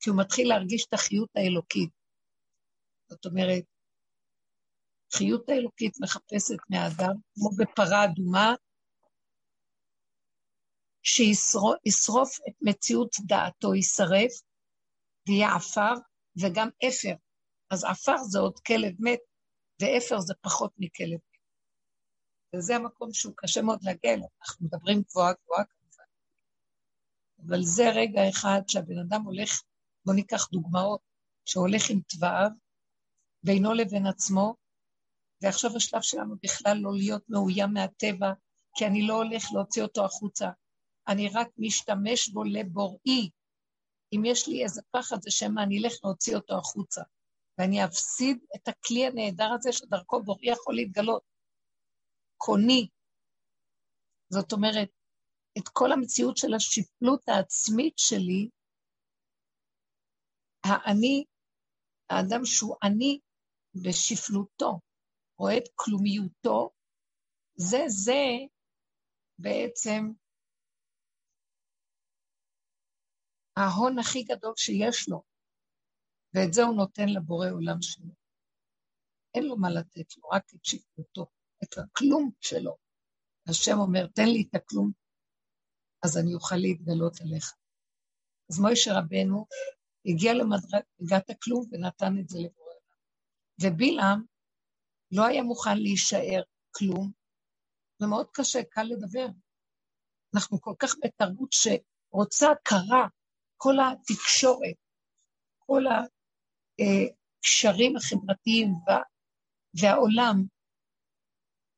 כי הוא מתחיל להרגיש את החיות האלוקית. זאת אומרת, חיות האלוקית מחפשת מהאדם, כמו בפרה אדומה, שישרוף את מציאות דעתו, יישרף, ויהיה עפר, וגם אפר. אז עפר זה עוד כלב מת, ואפר זה פחות מכלב מת. וזה המקום שהוא קשה מאוד להגיע אליו. אנחנו מדברים גבוהה גבוהה כמובן. אבל זה רגע אחד שהבן אדם הולך, בואו ניקח דוגמאות, שהולך עם תוואיו, בינו לבין עצמו, ועכשיו השלב שלנו בכלל לא להיות מאוים מהטבע, כי אני לא הולך להוציא אותו החוצה. אני רק משתמש בו לבוראי. אם יש לי איזה פחד, זה שמא אני אלך להוציא אותו החוצה. ואני אפסיד את הכלי הנהדר הזה שדרכו בוראי יכול להתגלות. קוני. זאת אומרת, את כל המציאות של השפלות העצמית שלי, האני, האדם שהוא אני בשפלותו, רואה את כלומיותו, זה זה בעצם ההון הכי גדול שיש לו, ואת זה הוא נותן לבורא עולם שלו. אין לו מה לתת לו, רק את שפלותו, את הכלום שלו. השם אומר, תן לי את הכלום, אז אני אוכל להתגלות עליך. אז מוישה רבנו הגיע למדרגת הכלום ונתן את זה לבורא עולם. ובלעם לא היה מוכן להישאר כלום, ומאוד קשה, קל לדבר. אנחנו כל כך בתרבות שרוצה הכרה, כל התקשורת, כל הקשרים החברתיים וה, והעולם,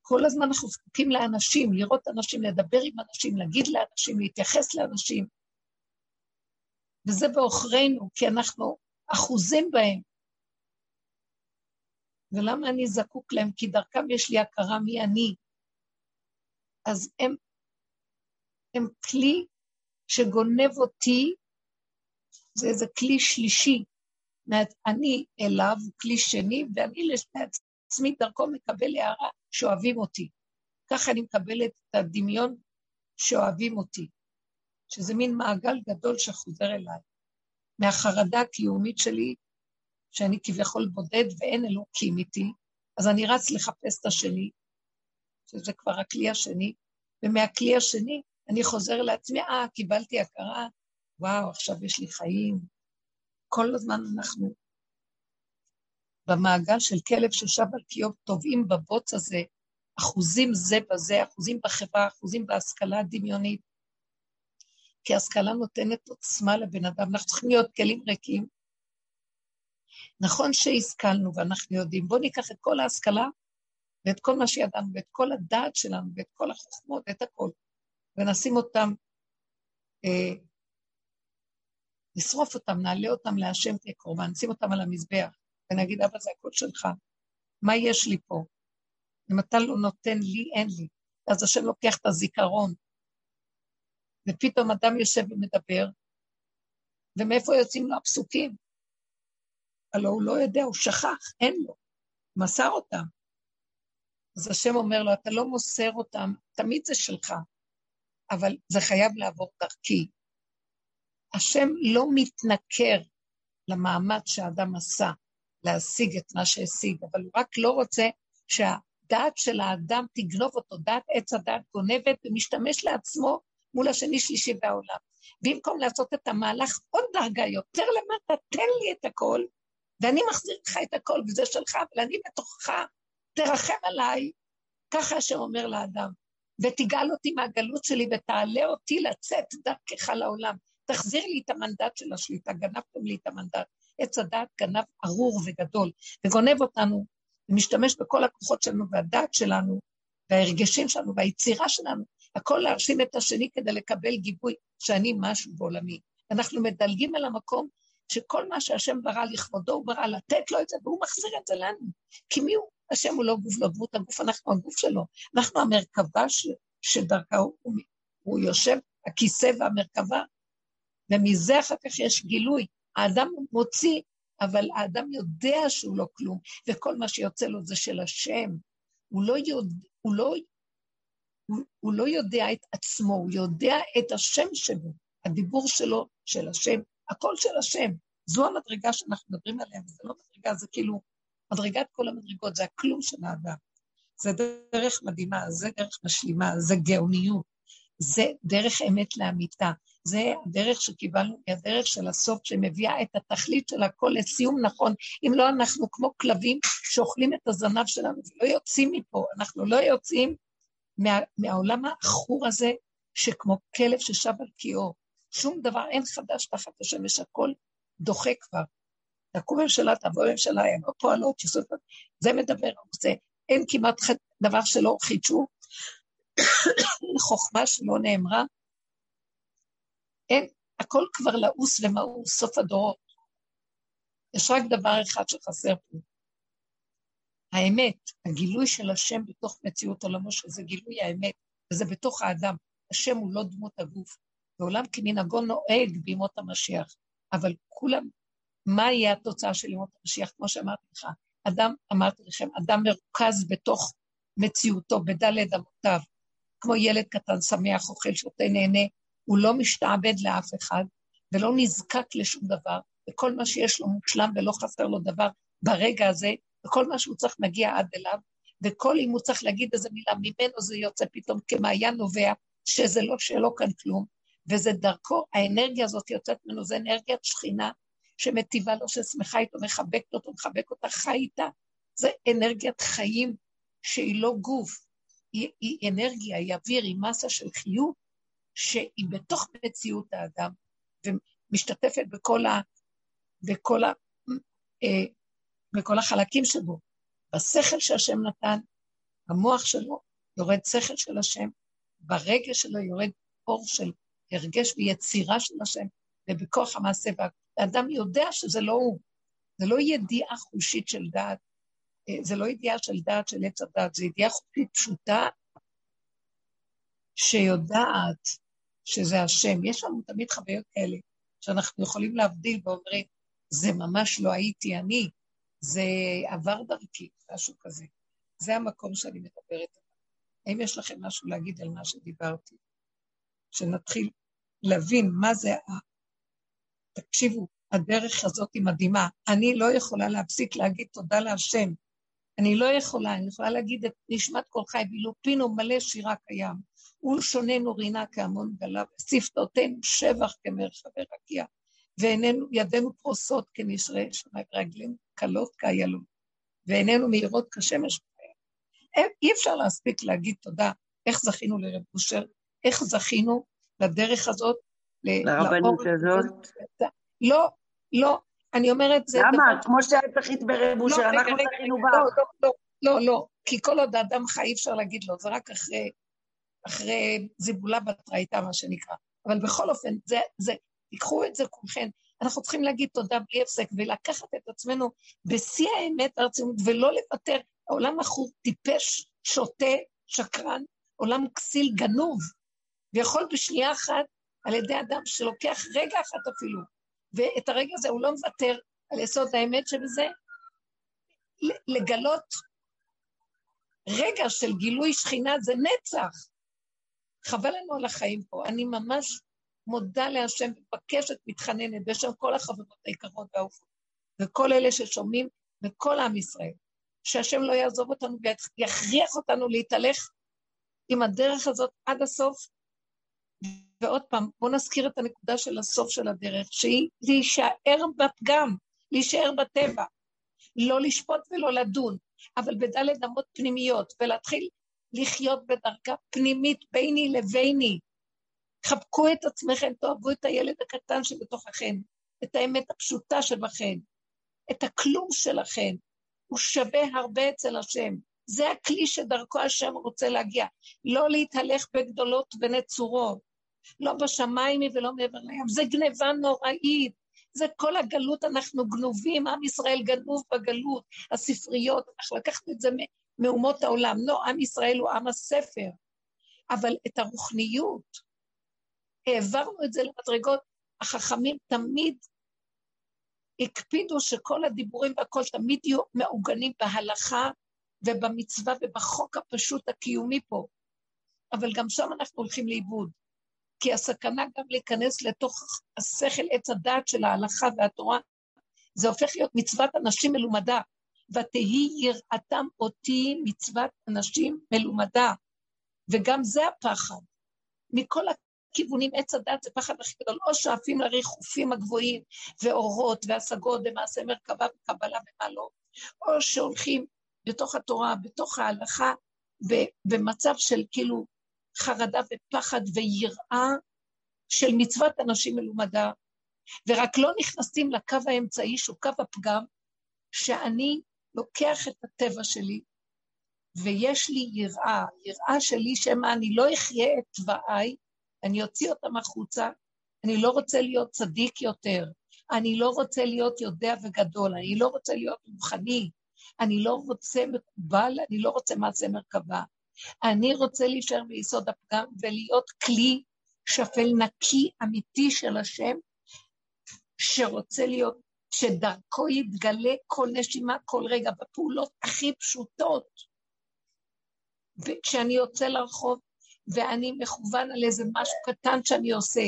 כל הזמן אנחנו זקוקים לאנשים, לראות אנשים, לדבר עם אנשים, להגיד לאנשים, להתייחס לאנשים. וזה בעוכרינו, כי אנחנו אחוזים בהם. ולמה אני זקוק להם? כי דרכם יש לי הכרה מי אני. אז הם, הם כלי שגונב אותי, זה איזה כלי שלישי. אני אליו, כלי שני, ואני לעצמי דרכו מקבל הערה שאוהבים אותי. ככה אני מקבלת את הדמיון שאוהבים אותי, שזה מין מעגל גדול שחוזר אליי. מהחרדה הקיומית שלי שאני כביכול בודד ואין אלוקים איתי, אז אני רץ לחפש את השני, שזה כבר הכלי השני, ומהכלי השני אני חוזר לעצמי, אה, קיבלתי הכרה, וואו, עכשיו יש לי חיים. כל הזמן אנחנו במעגל של כלב ששב על קיוב, טובעים בבוץ הזה, אחוזים זה בזה, אחוזים בחברה, אחוזים בהשכלה הדמיונית. כי השכלה נותנת עוצמה לבן אדם, אנחנו צריכים להיות כלים ריקים, נכון שהשכלנו ואנחנו יודעים, בואו ניקח את כל ההשכלה ואת כל מה שידענו ואת כל הדעת שלנו ואת כל החוכמות ואת הכל, ונשים אותם, אה, נשרוף אותם, נעלה אותם להשם כקורבן, נשים אותם על המזבח, ונגיד, אבא, זה הכל שלך, מה יש לי פה? אם אתה לא נותן לי, אין לי. אז השם לוקח את הזיכרון, ופתאום אדם יושב ומדבר, ומאיפה יוצאים לו הפסוקים? הלא הוא לא יודע, הוא שכח, אין לו, מסר אותם. אז השם אומר לו, אתה לא מוסר אותם, תמיד זה שלך, אבל זה חייב לעבור דרכי. השם לא מתנכר למאמץ שהאדם עשה להשיג את מה שהשיג, אבל הוא רק לא רוצה שהדעת של האדם תגנוב אותו, דעת עץ הדעת גונבת ומשתמש לעצמו מול השני שלישי והעולם. במקום לעשות את המהלך עוד דרגה יותר למטה, תן לי את הכל, ואני מחזיר לך את הכל, וזה שלך, אבל אני בתוכך תרחם עליי, ככה השם אומר לאדם, ותגאל אותי מהגלות שלי ותעלה אותי לצאת דרכך לעולם. תחזיר לי את המנדט של השליטה, גנבתם לי את המנדט. עץ הדעת גנב ארור וגדול, וגונב אותנו, ומשתמש בכל הכוחות שלנו והדעת שלנו, וההרגשים שלנו והיצירה שלנו, הכל להרשים את השני כדי לקבל גיבוי שאני משהו בעולמי. אנחנו מדלגים על המקום שכל מה שהשם ברא לכבודו, הוא ברא לתת לו את זה, והוא מחזיר את זה לנו. כי מי הוא? השם הוא לא גוף, לא דמות הגוף, אנחנו הגוף שלו. אנחנו המרכבה ש, שדרכה הוא, הוא יושב, הכיסא והמרכבה, ומזה אחר כך יש גילוי. האדם מוציא, אבל האדם יודע שהוא לא כלום, וכל מה שיוצא לו זה של השם. הוא לא, יודע, הוא לא, הוא, הוא לא יודע את עצמו, הוא יודע את השם שלו. הדיבור שלו של השם, הכל של השם. זו המדרגה שאנחנו מדברים עליה, וזה לא מדרגה, זה כאילו מדרגת כל המדרגות, זה הכלום של האדם. זה דרך מדהימה, זה דרך משלימה, זה גאוניות, זה דרך אמת לאמיתה, זה הדרך שקיבלנו, הדרך של הסוף שמביאה את התכלית של הכל לסיום נכון. אם לא, אנחנו כמו כלבים שאוכלים את הזנב שלנו ולא יוצאים מפה, אנחנו לא יוצאים מה, מהעולם העכור הזה, שכמו כלב ששב על קיאו. שום דבר, אין חדש תחת השמש, הכל דוחה כבר. תקום ממשלה, תבוא ממשלה, הן לא פועלות, יסוד, זה מדבר על זה. אין כמעט דבר שלא חידשו, חוכמה שלא נאמרה. אין, הכל כבר לעוס ומאוס, סוף הדורות. יש רק דבר אחד שחסר פה. האמת, הגילוי של השם בתוך מציאות עולמו, שזה גילוי האמת, וזה בתוך האדם. השם הוא לא דמות הגוף. ועולם כמנהגו נוהג בימות המשיח, אבל כולם, מה יהיה התוצאה של ימות המשיח? כמו שאמרתי לך, אדם, אמרתי לכם, אדם מרוכז בתוך מציאותו, בדלת אמותיו, כמו ילד קטן, שמח, אוכל, שותה, נהנה, הוא לא משתעבד לאף אחד, ולא נזקק לשום דבר, וכל מה שיש לו מושלם ולא חסר לו דבר ברגע הזה, וכל מה שהוא צריך מגיע עד אליו, וכל אם הוא צריך להגיד איזה מילה, ממנו זה יוצא פתאום כמעיין נובע, שזה לא שלו כאן כלום, וזה דרכו, האנרגיה הזאת יוצאת ממנו, זה אנרגיית שכינה שמטיבה לו, ששמחה איתו, מחבקת אותו, מחבק אותה, חי איתה. זה אנרגיית חיים שהיא לא גוף, היא, היא אנרגיה, היא אוויר, היא מסה של חיות, שהיא בתוך מציאות האדם, ומשתתפת בכל, ה, בכל, ה, אה, בכל החלקים שבו. בשכל שהשם נתן, המוח שלו יורד שכל של השם, ברגש שלו יורד אור של הרגש ויצירה של השם, ובכוח המעשה, והאדם יודע שזה לא הוא. זה לא ידיעה חושית של דעת, אה, זה לא ידיעה של דעת של עץ הדעת, זה ידיעה חושית פשוטה שיודעת שזה השם. יש לנו תמיד חוויות כאלה, שאנחנו יכולים להבדיל ואומרים, זה ממש לא הייתי אני, זה עבר דרכי, משהו כזה. זה המקום שאני מדברת עליו. האם יש לכם משהו להגיד על מה שדיברתי? שנתחיל להבין מה זה ה... תקשיבו, הדרך הזאת היא מדהימה. אני לא יכולה להפסיק להגיד תודה להשם. אני לא יכולה, אני יכולה להגיד את נשמת כל חי, ואילו פינו מלא שירה קיים. ולשוננו רינה כהמון גליו, שפתותינו שבח כמרחבי רקיע, ועינינו, ידינו פרוסות כנשרי שמיים, רגלינו קלות כאיילון, ועינינו מהירות כשמש. אי אפשר להספיק להגיד תודה, איך זכינו לרב אושר, איך זכינו לדרך הזאת. לרבנות הזאת? לא, לא, אני אומרת זה... למה? כמו שאת זכית ברב אושר, לא, אנחנו זכינו בה. לא, לא, לא, לא, כי כל עוד האדם חי אי אפשר להגיד לו, זה רק אחרי, אחרי זיבולה בתרייתא, מה שנקרא. אבל בכל אופן, זה, זה, תיקחו את זה כולכם. אנחנו צריכים להגיד תודה בלי הפסק ולקחת את עצמנו בשיא האמת הרצינות ולא לוותר. העולם מכור טיפש, שוטה, שקרן, עולם כסיל גנוב. ויכול בשנייה אחת, על ידי אדם שלוקח רגע אחד אפילו, ואת הרגע הזה הוא לא מוותר על יסוד האמת שבזה, לגלות רגע של גילוי שכינה זה נצח. חבל לנו על החיים פה. אני ממש מודה להשם, מבקשת, מתחננת, בשם כל החברות היקרות והאהובות, וכל אלה ששומעים, וכל עם ישראל, שהשם לא יעזוב אותנו ויכריח אותנו להתהלך עם הדרך הזאת עד הסוף, ועוד פעם, בואו נזכיר את הנקודה של הסוף של הדרך, שהיא להישאר בפגם, להישאר בטבע, לא לשפוט ולא לדון, אבל בדלת אמות פנימיות, ולהתחיל לחיות בדרכה פנימית ביני לביני. חבקו את עצמכם, תאהבו את הילד הקטן שבתוככם, את האמת הפשוטה שבכם, את הכלום שלכם. הוא שווה הרבה אצל השם. זה הכלי שדרכו השם רוצה להגיע. לא להתהלך בגדולות ונצורות, לא בשמיים ולא מעבר לים. זה גניבה נוראית. זה כל הגלות, אנחנו גנובים, עם ישראל גנוב בגלות, הספריות, אנחנו לקחנו את זה מאומות העולם. לא, עם ישראל הוא עם הספר, אבל את הרוחניות, העברנו את זה למדרגות, החכמים תמיד הקפידו שכל הדיבורים והכל תמיד יהיו מעוגנים בהלכה ובמצווה ובחוק הפשוט הקיומי פה. אבל גם שם אנחנו הולכים לאיבוד. כי הסכנה גם להיכנס לתוך השכל עץ הדעת של ההלכה והתורה, זה הופך להיות מצוות אנשים מלומדה. ותהי יראתם אותי מצוות אנשים מלומדה. וגם זה הפחד. מכל הכיוונים עץ הדת זה פחד הכי גדול, או שואפים לריחופים הגבוהים, ואורות, והשגות, ומעשה מרכבה וקבלה ומה לא, או שהולכים בתוך התורה, בתוך ההלכה, במצב של כאילו חרדה ופחד ויראה של מצוות אנשים מלומדה, ורק לא נכנסים לקו האמצעי, שהוא קו הפגם, שאני לוקח את הטבע שלי, ויש לי יראה, יראה שלי שמא אני לא אחיה את תוואי, אני אוציא אותם החוצה, אני לא רוצה להיות צדיק יותר, אני לא רוצה להיות יודע וגדול, אני לא רוצה להיות רוחני, אני לא רוצה מקובל, אני לא רוצה מעשה מרכבה. אני רוצה להישאר ביסוד הפגם ולהיות כלי שפל נקי אמיתי של השם, שרוצה להיות, שדרכו יתגלה כל נשימה, כל רגע, בפעולות הכי פשוטות. וכשאני יוצא לרחוב ואני מכוון על איזה משהו קטן שאני עושה,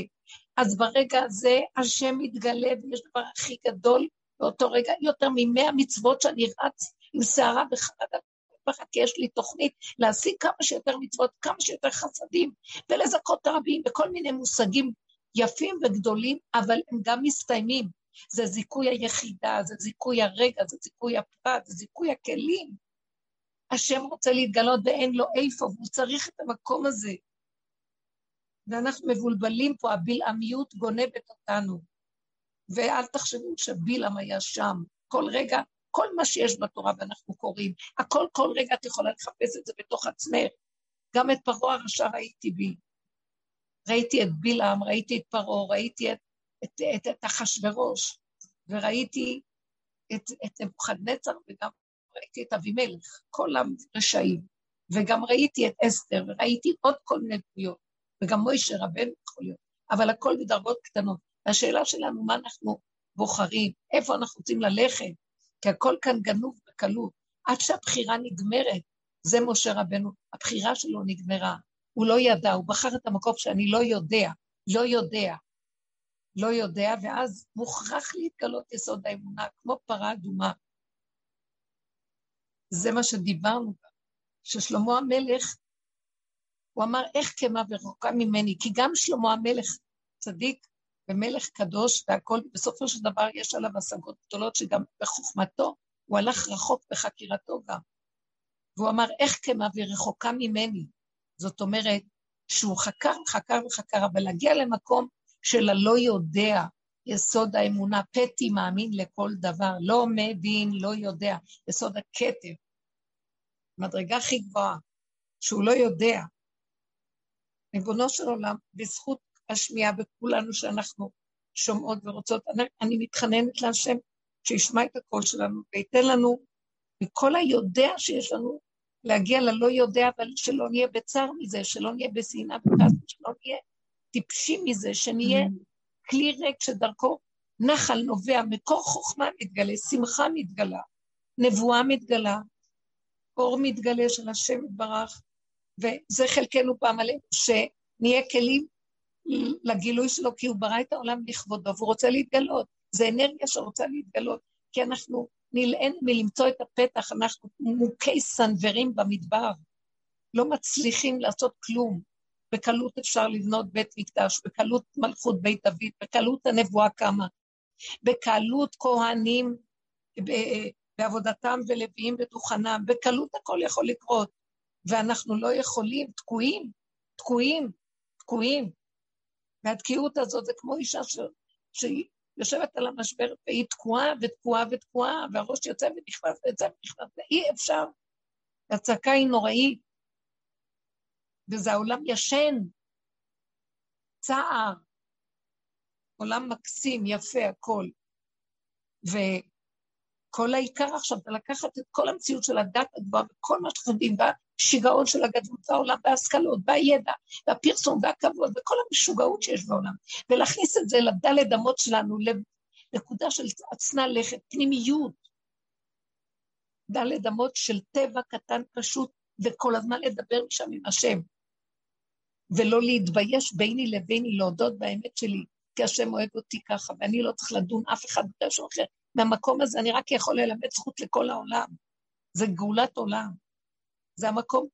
אז ברגע הזה השם מתגלה ויש דבר הכי גדול באותו רגע, יותר ממאה מצוות שאני רץ עם שערה וחרדה כי יש לי תוכנית להשיג כמה שיותר מצוות, כמה שיותר חסדים, ולזכות רבים, וכל מיני מושגים יפים וגדולים, אבל הם גם מסתיימים. זה זיכוי היחידה, זה זיכוי הרגע, זה זיכוי הפרט, זה זיכוי הכלים. השם רוצה להתגלות ואין לו איפה, והוא צריך את המקום הזה. ואנחנו מבולבלים פה, הבלעמיות גונבת אותנו. ואל תחשבו שבלעם היה שם. כל רגע כל מה שיש בתורה ואנחנו קוראים, הכל כל רגע את יכולה לחפש את זה בתוך עצמך. גם את פרעה הרשע ראיתי בי. ראיתי את בלעם, ראיתי את פרעה, ראיתי את, את, את, את אחשורוש, וראיתי את נבוכדנצר, וגם ראיתי את אבימלך, כל הרשעים. וגם ראיתי את אסתר, וראיתי עוד כל מיני דמויות, וגם מוישה רבנו יכול להיות, אבל הכל בדרגות קטנות. והשאלה שלנו, מה אנחנו בוחרים, איפה אנחנו רוצים ללכת, כי הכל כאן גנוב בקלות. עד שהבחירה נגמרת, זה משה רבנו, הבחירה שלו נגמרה. הוא לא ידע, הוא בחר את המקום שאני לא יודע, לא יודע, לא יודע, ואז מוכרח להתגלות יסוד האמונה, כמו פרה אדומה. זה מה שדיברנו, ששלמה המלך, הוא אמר, איך כמה ורחוקה ממני, כי גם שלמה המלך צדיק, ומלך קדוש והכל, בסופו של דבר יש עליו השגות גדולות שגם בחוכמתו, הוא הלך רחוק בחקירתו גם. והוא אמר, איך כמה ורחוקה ממני. זאת אומרת, שהוא חקר וחקר וחקר, אבל להגיע למקום של הלא יודע, יסוד האמונה, פתי מאמין לכל דבר, לא מבין, לא יודע, יסוד הכתר. מדרגה הכי גבוהה, שהוא לא יודע. ריבונו של עולם, בזכות השמיעה בכולנו שאנחנו שומעות ורוצות. אני, אני מתחננת להשם שישמע את הקול שלנו וייתן לנו מכל היודע שיש לנו להגיע ללא יודע, אבל שלא נהיה בצער מזה, שלא נהיה בשנאה שלא נהיה טיפשים מזה, שנהיה כלי ריק שדרכו נחל נובע, מקור חוכמה מתגלה, שמחה מתגלה, נבואה מתגלה, אור מתגלה של השם יתברך, וזה חלקנו פעם עלינו, שנהיה כלים לגילוי שלו, כי הוא ברא את העולם לכבודו, והוא רוצה להתגלות. זה אנרגיה שרוצה להתגלות, כי אנחנו נלאינו מלמצוא את הפתח, אנחנו מוכי סנוורים במדבר, לא מצליחים לעשות כלום. בקלות אפשר לבנות בית מקדש, בקלות מלכות בית דוד, בקלות הנבואה קמה, בקלות כהנים בעבודתם ולוויים בדוכנם, בקלות הכל יכול לקרות, ואנחנו לא יכולים, תקועים, תקועים, תקועים. והתקיעות הזאת זה כמו אישה ש... שהיא יושבת על המשבר והיא תקועה ותקועה ותקועה, והראש יוצא ונכנס ויוצא ונכנס, ואי אפשר. והצעקה היא נוראית, וזה העולם ישן, צער, עולם מקסים, יפה, הכל. וכל העיקר עכשיו זה לקחת את כל המציאות של הדת הגבוהה וכל מה שאנחנו יודעים, והשיגעון של הגדלות בעולם, וההשכלות, והידע, והפרסום, והכבוד, וכל המשוגעות שיש בעולם, ולהכניס את זה לדלת אמות שלנו, לנקודה של עצנה לכת, פנימיות. דלת אמות של טבע קטן פשוט, וכל הזמן לדבר משם עם השם. ולא להתבייש ביני לביני, להודות באמת שלי, כי השם אוהב אותי ככה, ואני לא צריך לדון אף אחד במשהו אחר. מהמקום הזה אני רק יכול ללמד זכות לכל העולם. זה גאולת עולם. זה המקום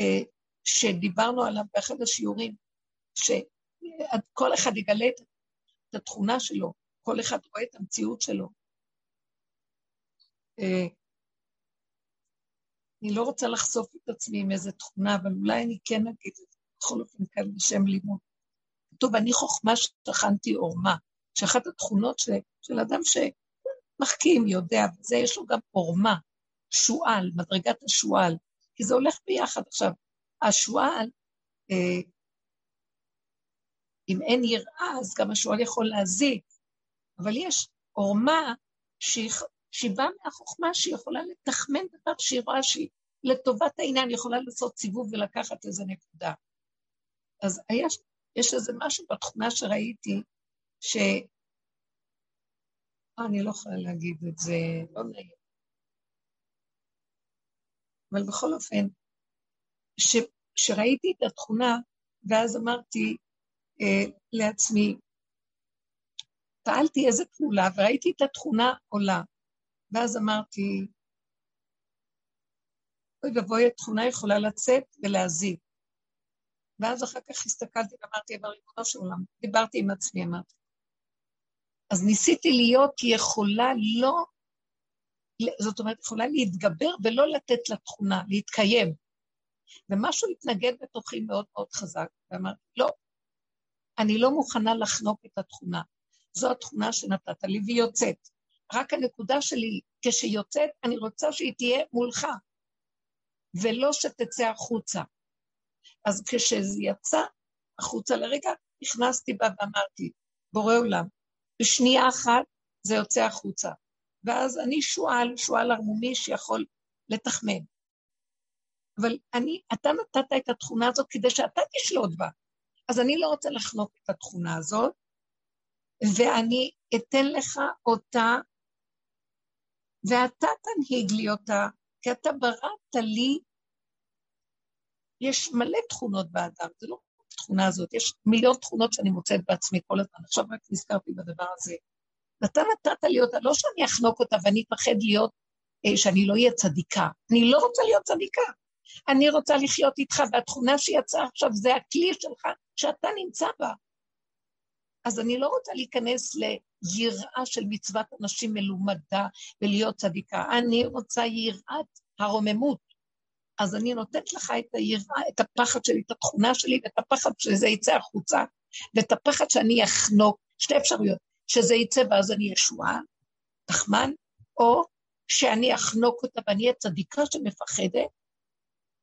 אה, שדיברנו עליו באחד השיעורים, שכל אחד יגלה את, את התכונה שלו, כל אחד רואה את המציאות שלו. אה, אני לא רוצה לחשוף את עצמי עם איזה תכונה, אבל אולי אני כן אגיד את בכל אופן כאן בשם לימוד. כתוב, אני חוכמה שטחנתי עורמה, שאחת התכונות של, של אדם שמחכים, יודע, וזה, יש לו גם עורמה, שועל, מדרגת השועל, כי זה הולך ביחד. עכשיו, השועל, אה, אם אין יראה, אז גם השועל יכול להזיק, אבל יש עורמה שהיא, שהיא באה מהחוכמה שהיא יכולה לתחמן דבר שהיא רואה שהיא לטובת העניין, יכולה לעשות סיבוב ולקחת איזה נקודה. אז היה יש איזה משהו בתכונה שראיתי, ש... אה, אני לא יכולה להגיד את זה, לא נעים. אבל בכל אופן, ש... שראיתי את התכונה, ואז אמרתי אה, לעצמי, פעלתי איזה פעולה וראיתי את התכונה עולה, ואז אמרתי, אוי ואבוי, התכונה יכולה לצאת ולהזיק. ואז אחר כך הסתכלתי ואמרתי, אבל ריבונו של עולם, דיברתי עם עצמי, אמרתי. אז ניסיתי להיות יכולה לא, זאת אומרת, יכולה להתגבר ולא לתת לתכונה, להתקיים. ומשהו התנגד בתוכי מאוד מאוד חזק, ואמרתי, לא, אני לא מוכנה לחנוק את התכונה. זו התכונה שנתת לי, והיא יוצאת. רק הנקודה שלי, כשהיא יוצאת, אני רוצה שהיא תהיה מולך, ולא שתצא החוצה. אז כשזה יצא החוצה לרגע, נכנסתי בה ואמרתי, בורא עולם, בשנייה אחת זה יוצא החוצה. ואז אני שועל, שועל ערמומי שיכול לתחמן. אבל אני, אתה נתת את התכונה הזאת כדי שאתה תשלוט בה. אז אני לא רוצה לחנוק את התכונה הזאת, ואני אתן לך אותה, ואתה תנהיג לי אותה, כי אתה בראת לי יש מלא תכונות באדם, זה לא התכונה הזאת, יש מיליון תכונות שאני מוצאת בעצמי כל הזמן, עכשיו רק נזכרתי בדבר הזה. ואתה נתת לי אותה, לא שאני אחנוק אותה ואני אפחד להיות, אה, שאני לא אהיה צדיקה, אני לא רוצה להיות צדיקה, אני רוצה לחיות איתך, והתכונה שיצאה עכשיו זה הכלי שלך, שאתה נמצא בה. אז אני לא רוצה להיכנס ליראה של מצוות אנשים מלומדה ולהיות צדיקה, אני רוצה יראת הרוממות. אז אני נותנת לך את היראה, את הפחד שלי, את התכונה שלי, ואת הפחד שזה יצא החוצה, ואת הפחד שאני אחנוק, שתי אפשרויות, שזה יצא ואז אני ישועה, תחמן, או שאני אחנוק אותה ואני אהיה צדיקה שמפחדת,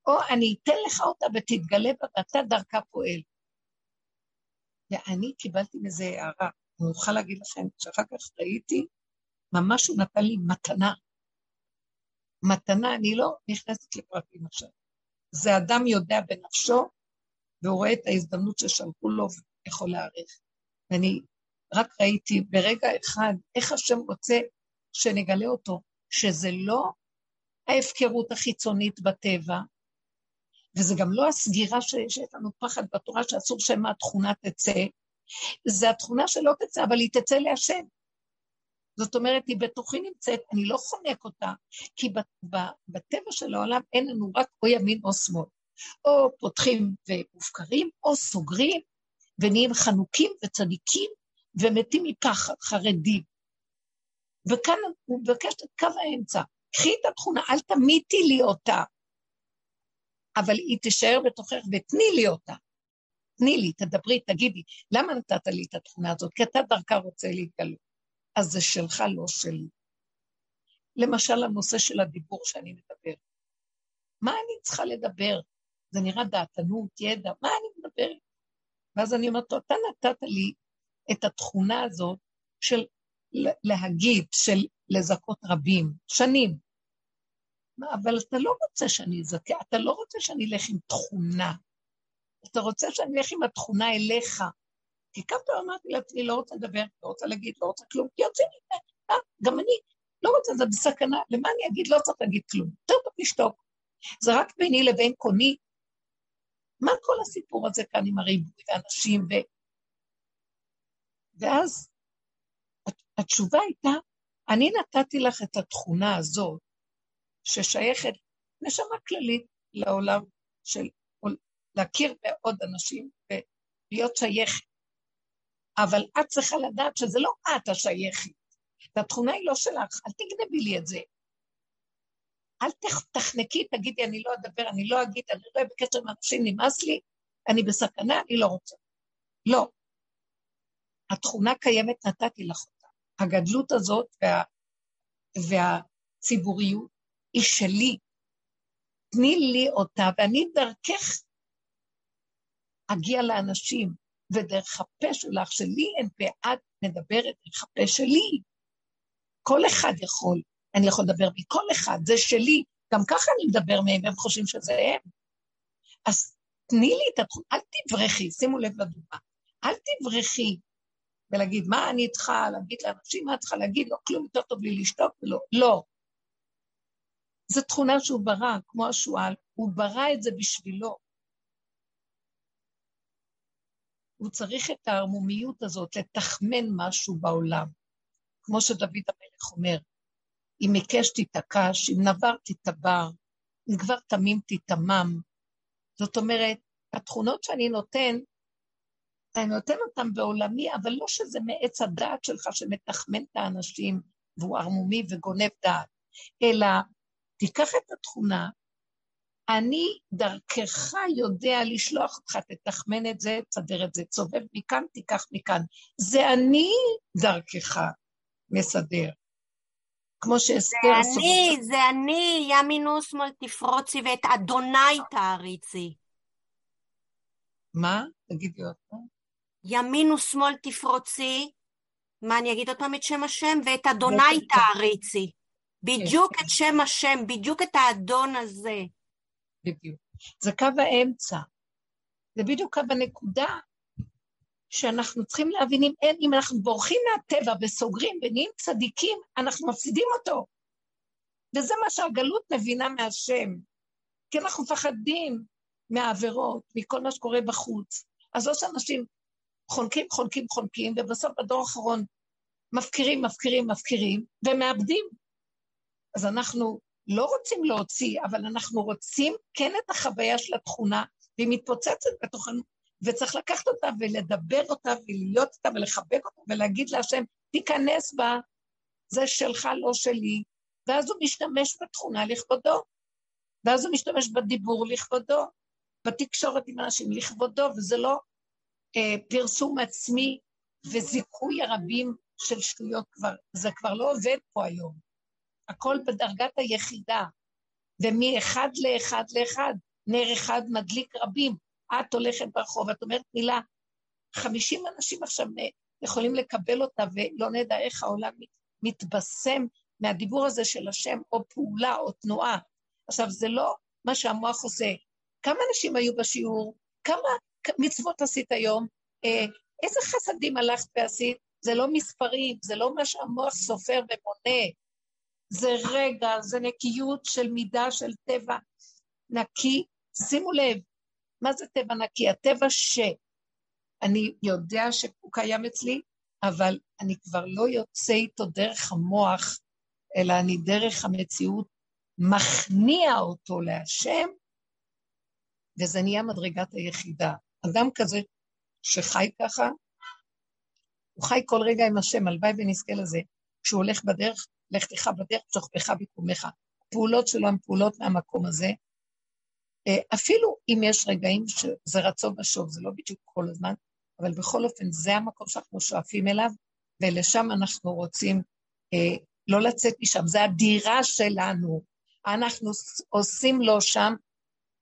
או אני אתן לך אותה ותתגלה בה ואתה דרכה פועל. ואני קיבלתי מזה הערה. אני אוכל להגיד לכם שאחר כך ראיתי, ממש הוא נתן לי מתנה. מתנה, אני לא נכנסת לפרטים עכשיו. זה אדם יודע בנפשו, והוא רואה את ההזדמנות ששלחו לו ויכול להעריך. ואני רק ראיתי ברגע אחד איך השם רוצה שנגלה אותו, שזה לא ההפקרות החיצונית בטבע, וזה גם לא הסגירה. שיש לנו פחד בתורה שאסור שמא התכונה תצא, זה התכונה שלא תצא, אבל היא תצא להשם. זאת אומרת, היא בתוכי נמצאת, אני לא חונק אותה, כי בטבע של העולם אין לנו רק או ימין או שמאל. או פותחים ומופקרים, או סוגרים, ונהיים חנוקים וצדיקים, ומתים מפחד, חרדים. וכאן הוא מבקש את קו האמצע. קחי את התכונה, אל תמיתי לי אותה, אבל היא תישאר בתוכך ותני לי אותה. תני לי, תדברי, תגידי, למה נתת לי את התכונה הזאת? כי אתה דרכה רוצה להתגלות. אז זה שלך, לא שלי. למשל, הנושא של הדיבור שאני מדבר. מה אני צריכה לדבר? זה נראה דעתנות, ידע, מה אני מדברת? ואז אני אומרת אתה נתת לי את התכונה הזאת של להגיד, של לזכות רבים, שנים. אבל אתה לא רוצה שאני אזכה, אתה לא רוצה שאני אלך עם תכונה. אתה רוצה שאני אלך עם התכונה אליך. כי כמה פעמים אמרתי לעצמי, לא רוצה לדבר, לא רוצה להגיד, לא רוצה כלום, כי יוצא לי, אה, גם אני לא רוצה, זה בסכנה, למה אני אגיד? לא צריך להגיד כלום. יותר טוב לשתוק. זה רק ביני לבין קוני. מה כל הסיפור הזה כאן עם הריבוי ואנשים ו... ואז התשובה הייתה, אני נתתי לך את התכונה הזאת, ששייכת נשמה כללית לעולם של להכיר בעוד אנשים ולהיות שייכת. אבל את צריכה לדעת שזה לא את השייכת, והתכונה היא לא שלך, אל תגנבי לי את זה. אל תחנקי, תגידי, אני לא אדבר, אני לא אגיד, אני לא בקשר עם אנשים, נמאס לי, אני בסכנה, אני לא רוצה. לא. התכונה קיימת, נתתי לך אותה. הגדלות הזאת וה, והציבוריות היא שלי. תני לי אותה, ואני דרכך אגיע לאנשים, ודרך הפה שלך, שלי אין פה, את מדברת דרך הפה שלי. כל אחד יכול, אני יכול לדבר מכל אחד, זה שלי, גם ככה אני מדבר מהם, הם חושבים שזה הם. אז תני לי את התחום, אל תברכי, שימו לב לדוגמה, אל תברכי ולהגיד, מה אני צריכה להגיד לאנשים, מה את צריכה להגיד, לא כלום, יותר טוב לי לשתוק ולא, לא. זו תכונה שהוא ברא, כמו השועל, הוא ברא את זה בשבילו. הוא צריך את הערמומיות הזאת לתחמן משהו בעולם. כמו שדוד המלך אומר, אם עיקש תתעקש, אם נבר תתבר, אם כבר תמים תתמם. זאת אומרת, התכונות שאני נותן, אני נותן אותן בעולמי, אבל לא שזה מעץ הדעת שלך שמתחמן את האנשים והוא ערמומי וגונב דעת, אלא תיקח את התכונה, אני דרכך יודע לשלוח אותך, תתחמן את זה, תסדר את זה, תסובב מכאן, תיקח מכאן. זה אני דרכך מסדר. כמו שאסתר... זה אני, זה אני, ימינו שמאל תפרוצי ואת אדוני תעריצי. מה? תגידי עוד פעם. ימין ושמאל תפרוצי, מה אני אגיד עוד פעם את שם השם? ואת אדוני תעריצי. בדיוק את שם השם, בדיוק את האדון הזה. בדיוק. זה קו האמצע. זה בדיוק קו הנקודה שאנחנו צריכים להבין אם אין, אם אנחנו בורחים מהטבע וסוגרים ונהיים צדיקים, אנחנו מפסידים אותו. וזה מה שהגלות מבינה מהשם. כי אנחנו מפחדים מהעבירות, מכל מה שקורה בחוץ. אז לא שאנשים חונקים, חונקים, חונקים, ובסוף בדור האחרון מפקירים, מפקירים, מפקירים, ומאבדים. אז אנחנו לא רוצים להוציא, אבל אנחנו רוצים כן את החוויה של התכונה, והיא מתפוצצת בתוכנו, וצריך לקחת אותה ולדבר אותה ולהיות אותה ולחבק אותה ולהגיד להשם, תיכנס בה, זה שלך, לא שלי, ואז הוא משתמש בתכונה לכבודו, ואז הוא משתמש בדיבור לכבודו, בתקשורת עם אנשים לכבודו, וזה לא אה, פרסום עצמי וזיכוי הרבים של שטויות כבר, זה כבר לא עובד פה היום. הכל בדרגת היחידה, ומאחד לאחד לאחד, נר אחד מדליק רבים. את הולכת ברחוב, את אומרת מילה, חמישים אנשים עכשיו יכולים לקבל אותה, ולא נדע איך העולם מתבשם מהדיבור הזה של השם, או פעולה או תנועה. עכשיו, זה לא מה שהמוח עושה. כמה אנשים היו בשיעור? כמה מצוות עשית היום? אה, איזה חסדים הלכת ועשית? זה לא מספרים, זה לא מה שהמוח סופר ומונה. זה רגע, זה נקיות של מידה של טבע נקי. שימו לב, מה זה טבע נקי? הטבע שאני יודע שהוא קיים אצלי, אבל אני כבר לא יוצא איתו דרך המוח, אלא אני דרך המציאות מכניע אותו להשם, וזה נהיה מדרגת היחידה. אדם כזה שחי ככה, הוא חי כל רגע עם השם, הלוואי ונזכה לזה. כשהוא הולך בדרך, לכתך בדרך, שוכבך בקומך. הפעולות שלו הן פעולות מהמקום הזה. אה, אפילו אם יש רגעים שזה רצון ושוב, זה לא בדיוק כל הזמן, אבל בכל אופן, זה המקום שאנחנו שואפים אליו, ולשם אנחנו רוצים אה, לא לצאת משם, זה הדירה שלנו. אנחנו עושים לו שם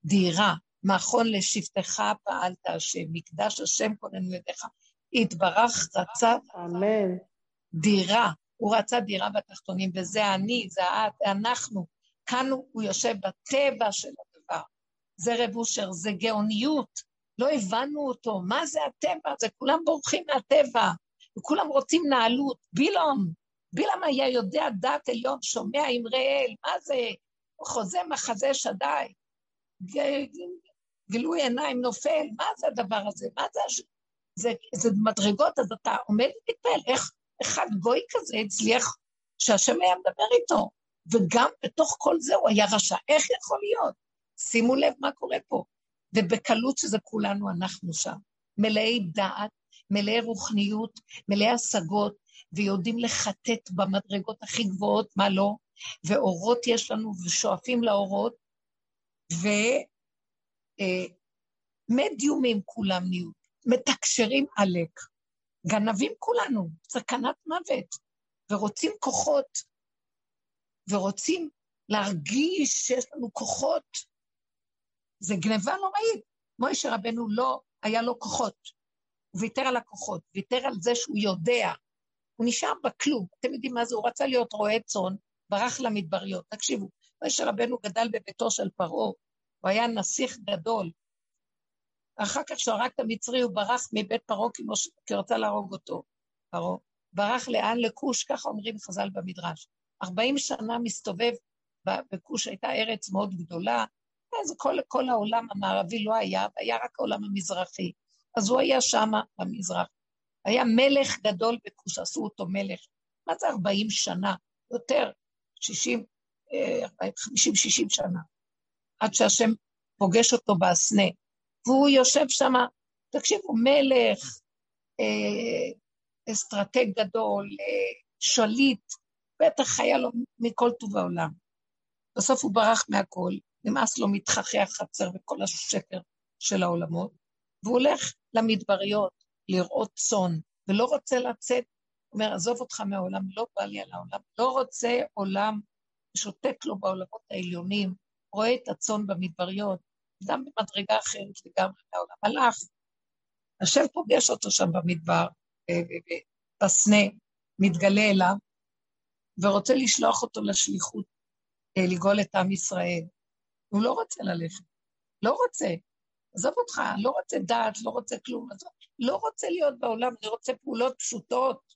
דירה, מכון לשבטך פעלת השם, מקדש השם כוננו ידיך. יתברך רצה אמן. דירה, הוא רצה דירה בתחתונים, וזה אני, זה את, אנחנו. כאן הוא יושב בטבע של הדבר. זה רב אושר, זה גאוניות. לא הבנו אותו. מה זה הטבע? זה כולם בורחים מהטבע, וכולם רוצים נעלות. בילום, בילם היה יודע דעת עליון, שומע אמרי אל, מה זה? חוזה מחזה שדי. גילוי עיניים נופל, מה זה הדבר הזה? מה זה? זה, זה מדרגות, אז אתה עומד ומתפעל, איך אחד גוי כזה הצליח שהשם היה מדבר איתו, וגם בתוך כל זה הוא היה רשע. איך יכול להיות? שימו לב מה קורה פה. ובקלות שזה כולנו, אנחנו שם. מלאי דעת, מלאי רוחניות, מלאי השגות, ויודעים לחטט במדרגות הכי גבוהות, מה לא, ואורות יש לנו ושואפים לאורות, ומדיומים אה, כולם נהיו, מתקשרים עלק, גנבים כולנו, סכנת מוות, ורוצים כוחות, ורוצים להרגיש שיש לנו כוחות. זה גניבה נוראית. מוישה רבנו לא, היה לו כוחות. הוא ויתר על הכוחות, ויתר על זה שהוא יודע. הוא נשאר בכלום. אתם יודעים מה זה? הוא רצה להיות רועה צאן, ברח למדבריות. תקשיבו, מוישה רבנו גדל בביתו של פרעה, הוא היה נסיך גדול. אחר כך כשהוא הרג את המצרי, הוא ברח מבית פרעה. כי רצה להרוג אותו, פרעה. ברח לאן? לכוש, ככה אומרים חז"ל במדרש. ארבעים שנה מסתובב בכוש, הייתה ארץ מאוד גדולה, אז כל, כל העולם המערבי לא היה, היה רק העולם המזרחי. אז הוא היה שם במזרח. היה מלך גדול בכוש, עשו אותו מלך. מה זה ארבעים שנה? יותר, שישים, אה, חמישים, שישים שנה. עד שהשם פוגש אותו בסנה. והוא יושב שם, תקשיבו, מלך, אה, אסטרטג גדול, אה, שליט, בטח היה לו מכל טוב העולם. בסוף הוא ברח מהכל, נמאס לו מתחכי החצר וכל השקר של העולמות, והוא הולך למדבריות לראות צאן, ולא רוצה לצאת, אומר, עזוב אותך מהעולם, לא בא לי על העולם, לא רוצה עולם, שותק לו בעולמות העליונים, רואה את הצאן במדבריות, גם במדרגה אחרת לגמרי מהעולם. הלך, השם פוגש אותו שם במדבר, בסנה, מתגלה אליו, ורוצה לשלוח אותו לשליחות, אה, לגאול את עם ישראל. הוא לא רוצה ללכת, לא רוצה. עזוב אותך, לא רוצה דעת, לא רוצה כלום, עזוב, לא רוצה להיות בעולם, אני רוצה פעולות פשוטות.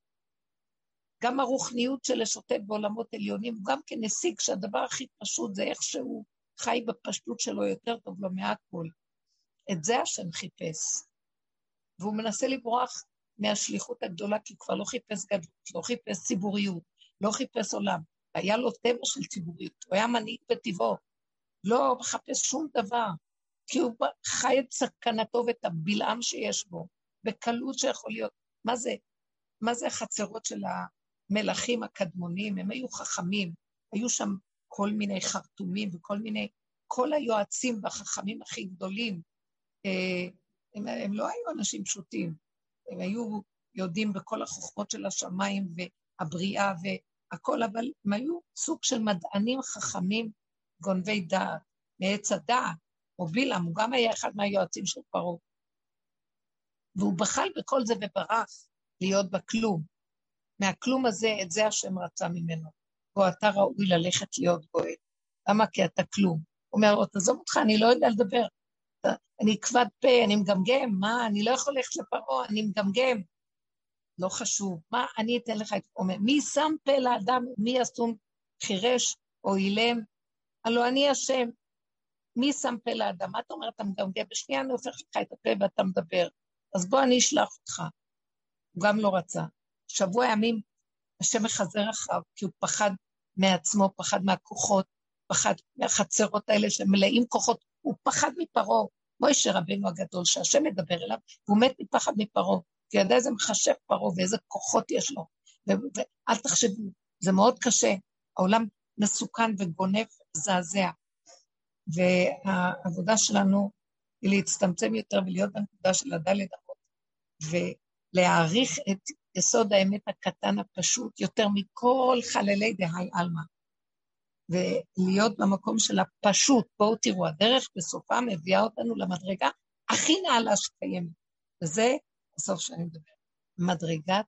גם הרוחניות של לשוטט בעולמות עליונים, הוא גם כן השיג שהדבר הכי פשוט זה איך שהוא חי בפשטות שלו יותר טוב לו מהכל. את זה השם חיפש. והוא מנסה לברוח מהשליחות הגדולה, כי כבר לא חיפש גדלות, לא חיפש ציבוריות, לא חיפש עולם. היה לו טבע של ציבוריות, הוא היה מנהיג בטבעו, לא מחפש שום דבר, כי הוא חי את סכנתו ואת הבלעם שיש בו, בקלות שיכול להיות. מה זה, מה זה החצרות של המלכים הקדמונים? הם היו חכמים, היו שם כל מיני חרטומים וכל מיני, כל היועצים והחכמים הכי גדולים, אה, הם, הם לא היו אנשים פשוטים, הם היו יודעים בכל החוכמות של השמיים והבריאה והכל, אבל הם היו סוג של מדענים חכמים גונבי דעת, מעץ הדעת, או בילעם, הוא גם היה אחד מהיועצים של פרעה. והוא בחל בכל זה וברח להיות בכלום. מהכלום הזה, את זה השם רצה ממנו. או אתה ראוי ללכת להיות גואל. למה? כי אתה כלום. הוא אומר לו, תעזוב אותך, אני לא יודע לדבר. אני כבד פה, אני מגמגם, מה, אני לא יכול ללכת לפרעה, אני מגמגם. לא חשוב. מה, אני אתן לך את... אומר, מי שם פה לאדם, מי ישום חירש או אילם? הלוא אני השם. מי שם פה לאדם? מה אתה אומר, אתה מגמגם? בשנייה אני הופך לך את הפה ואתה מדבר. אז בוא אני אשלח אותך. הוא גם לא רצה. שבוע ימים השם מחזר אחריו, כי הוא פחד מעצמו, פחד מהכוחות, פחד מהחצרות האלה שמלאים כוחות, הוא פחד מפרעה. מוישה רבנו הגדול, שהשם מדבר אליו, והוא מת מפחד מפרעה, כי ידע איזה מחשב פרעה ואיזה כוחות יש לו. ואל תחשבו, זה מאוד קשה. העולם מסוכן וגונב ומזעזע. והעבודה שלנו היא להצטמצם יותר ולהיות בנקודה של הדלת אמות, ולהעריך את יסוד האמת הקטן הפשוט יותר מכל חללי דהי עלמא. ולהיות במקום של הפשוט. בואו תראו, הדרך בסופה מביאה אותנו למדרגה הכי נעלה שקיימת, וזה הסוף שאני מדבר. מדרגת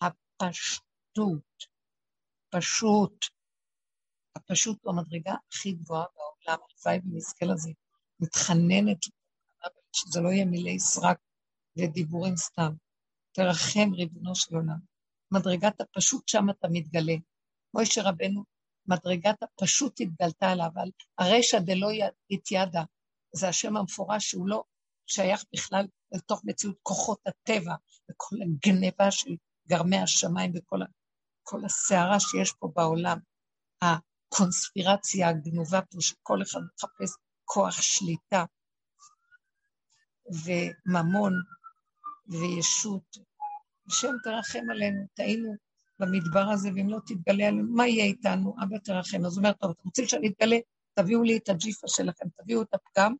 הפשטות. פשוט. הפשוט הוא המדרגה הכי גבוהה בעולם, הלוואי ונזכה לזה. מתחננת שזה לא יהיה מילי סרק ודיבורים סתם. תרחם, ריבונו של עולם. מדרגת הפשוט שם אתה מתגלה. מוישה רבנו, מדרגת הפשוט התגלתה עליו, אבל הרשע דלא יתיידה, זה השם המפורש שהוא לא שייך בכלל לתוך מציאות כוחות הטבע וכל הגניבה של גרמי השמיים וכל כל הסערה שיש פה בעולם. הקונספירציה הגנובה פה, שכל אחד מחפש כוח שליטה וממון וישות. השם תרחם עלינו, טעינו במדבר הזה, ואם לא תתגלה עלינו, מה יהיה איתנו? אבא תרחם. אז הוא אומר, טוב, אתם רוצים שאני אתגלה? תביאו לי את הג'יפה שלכם, תביאו את הפגם,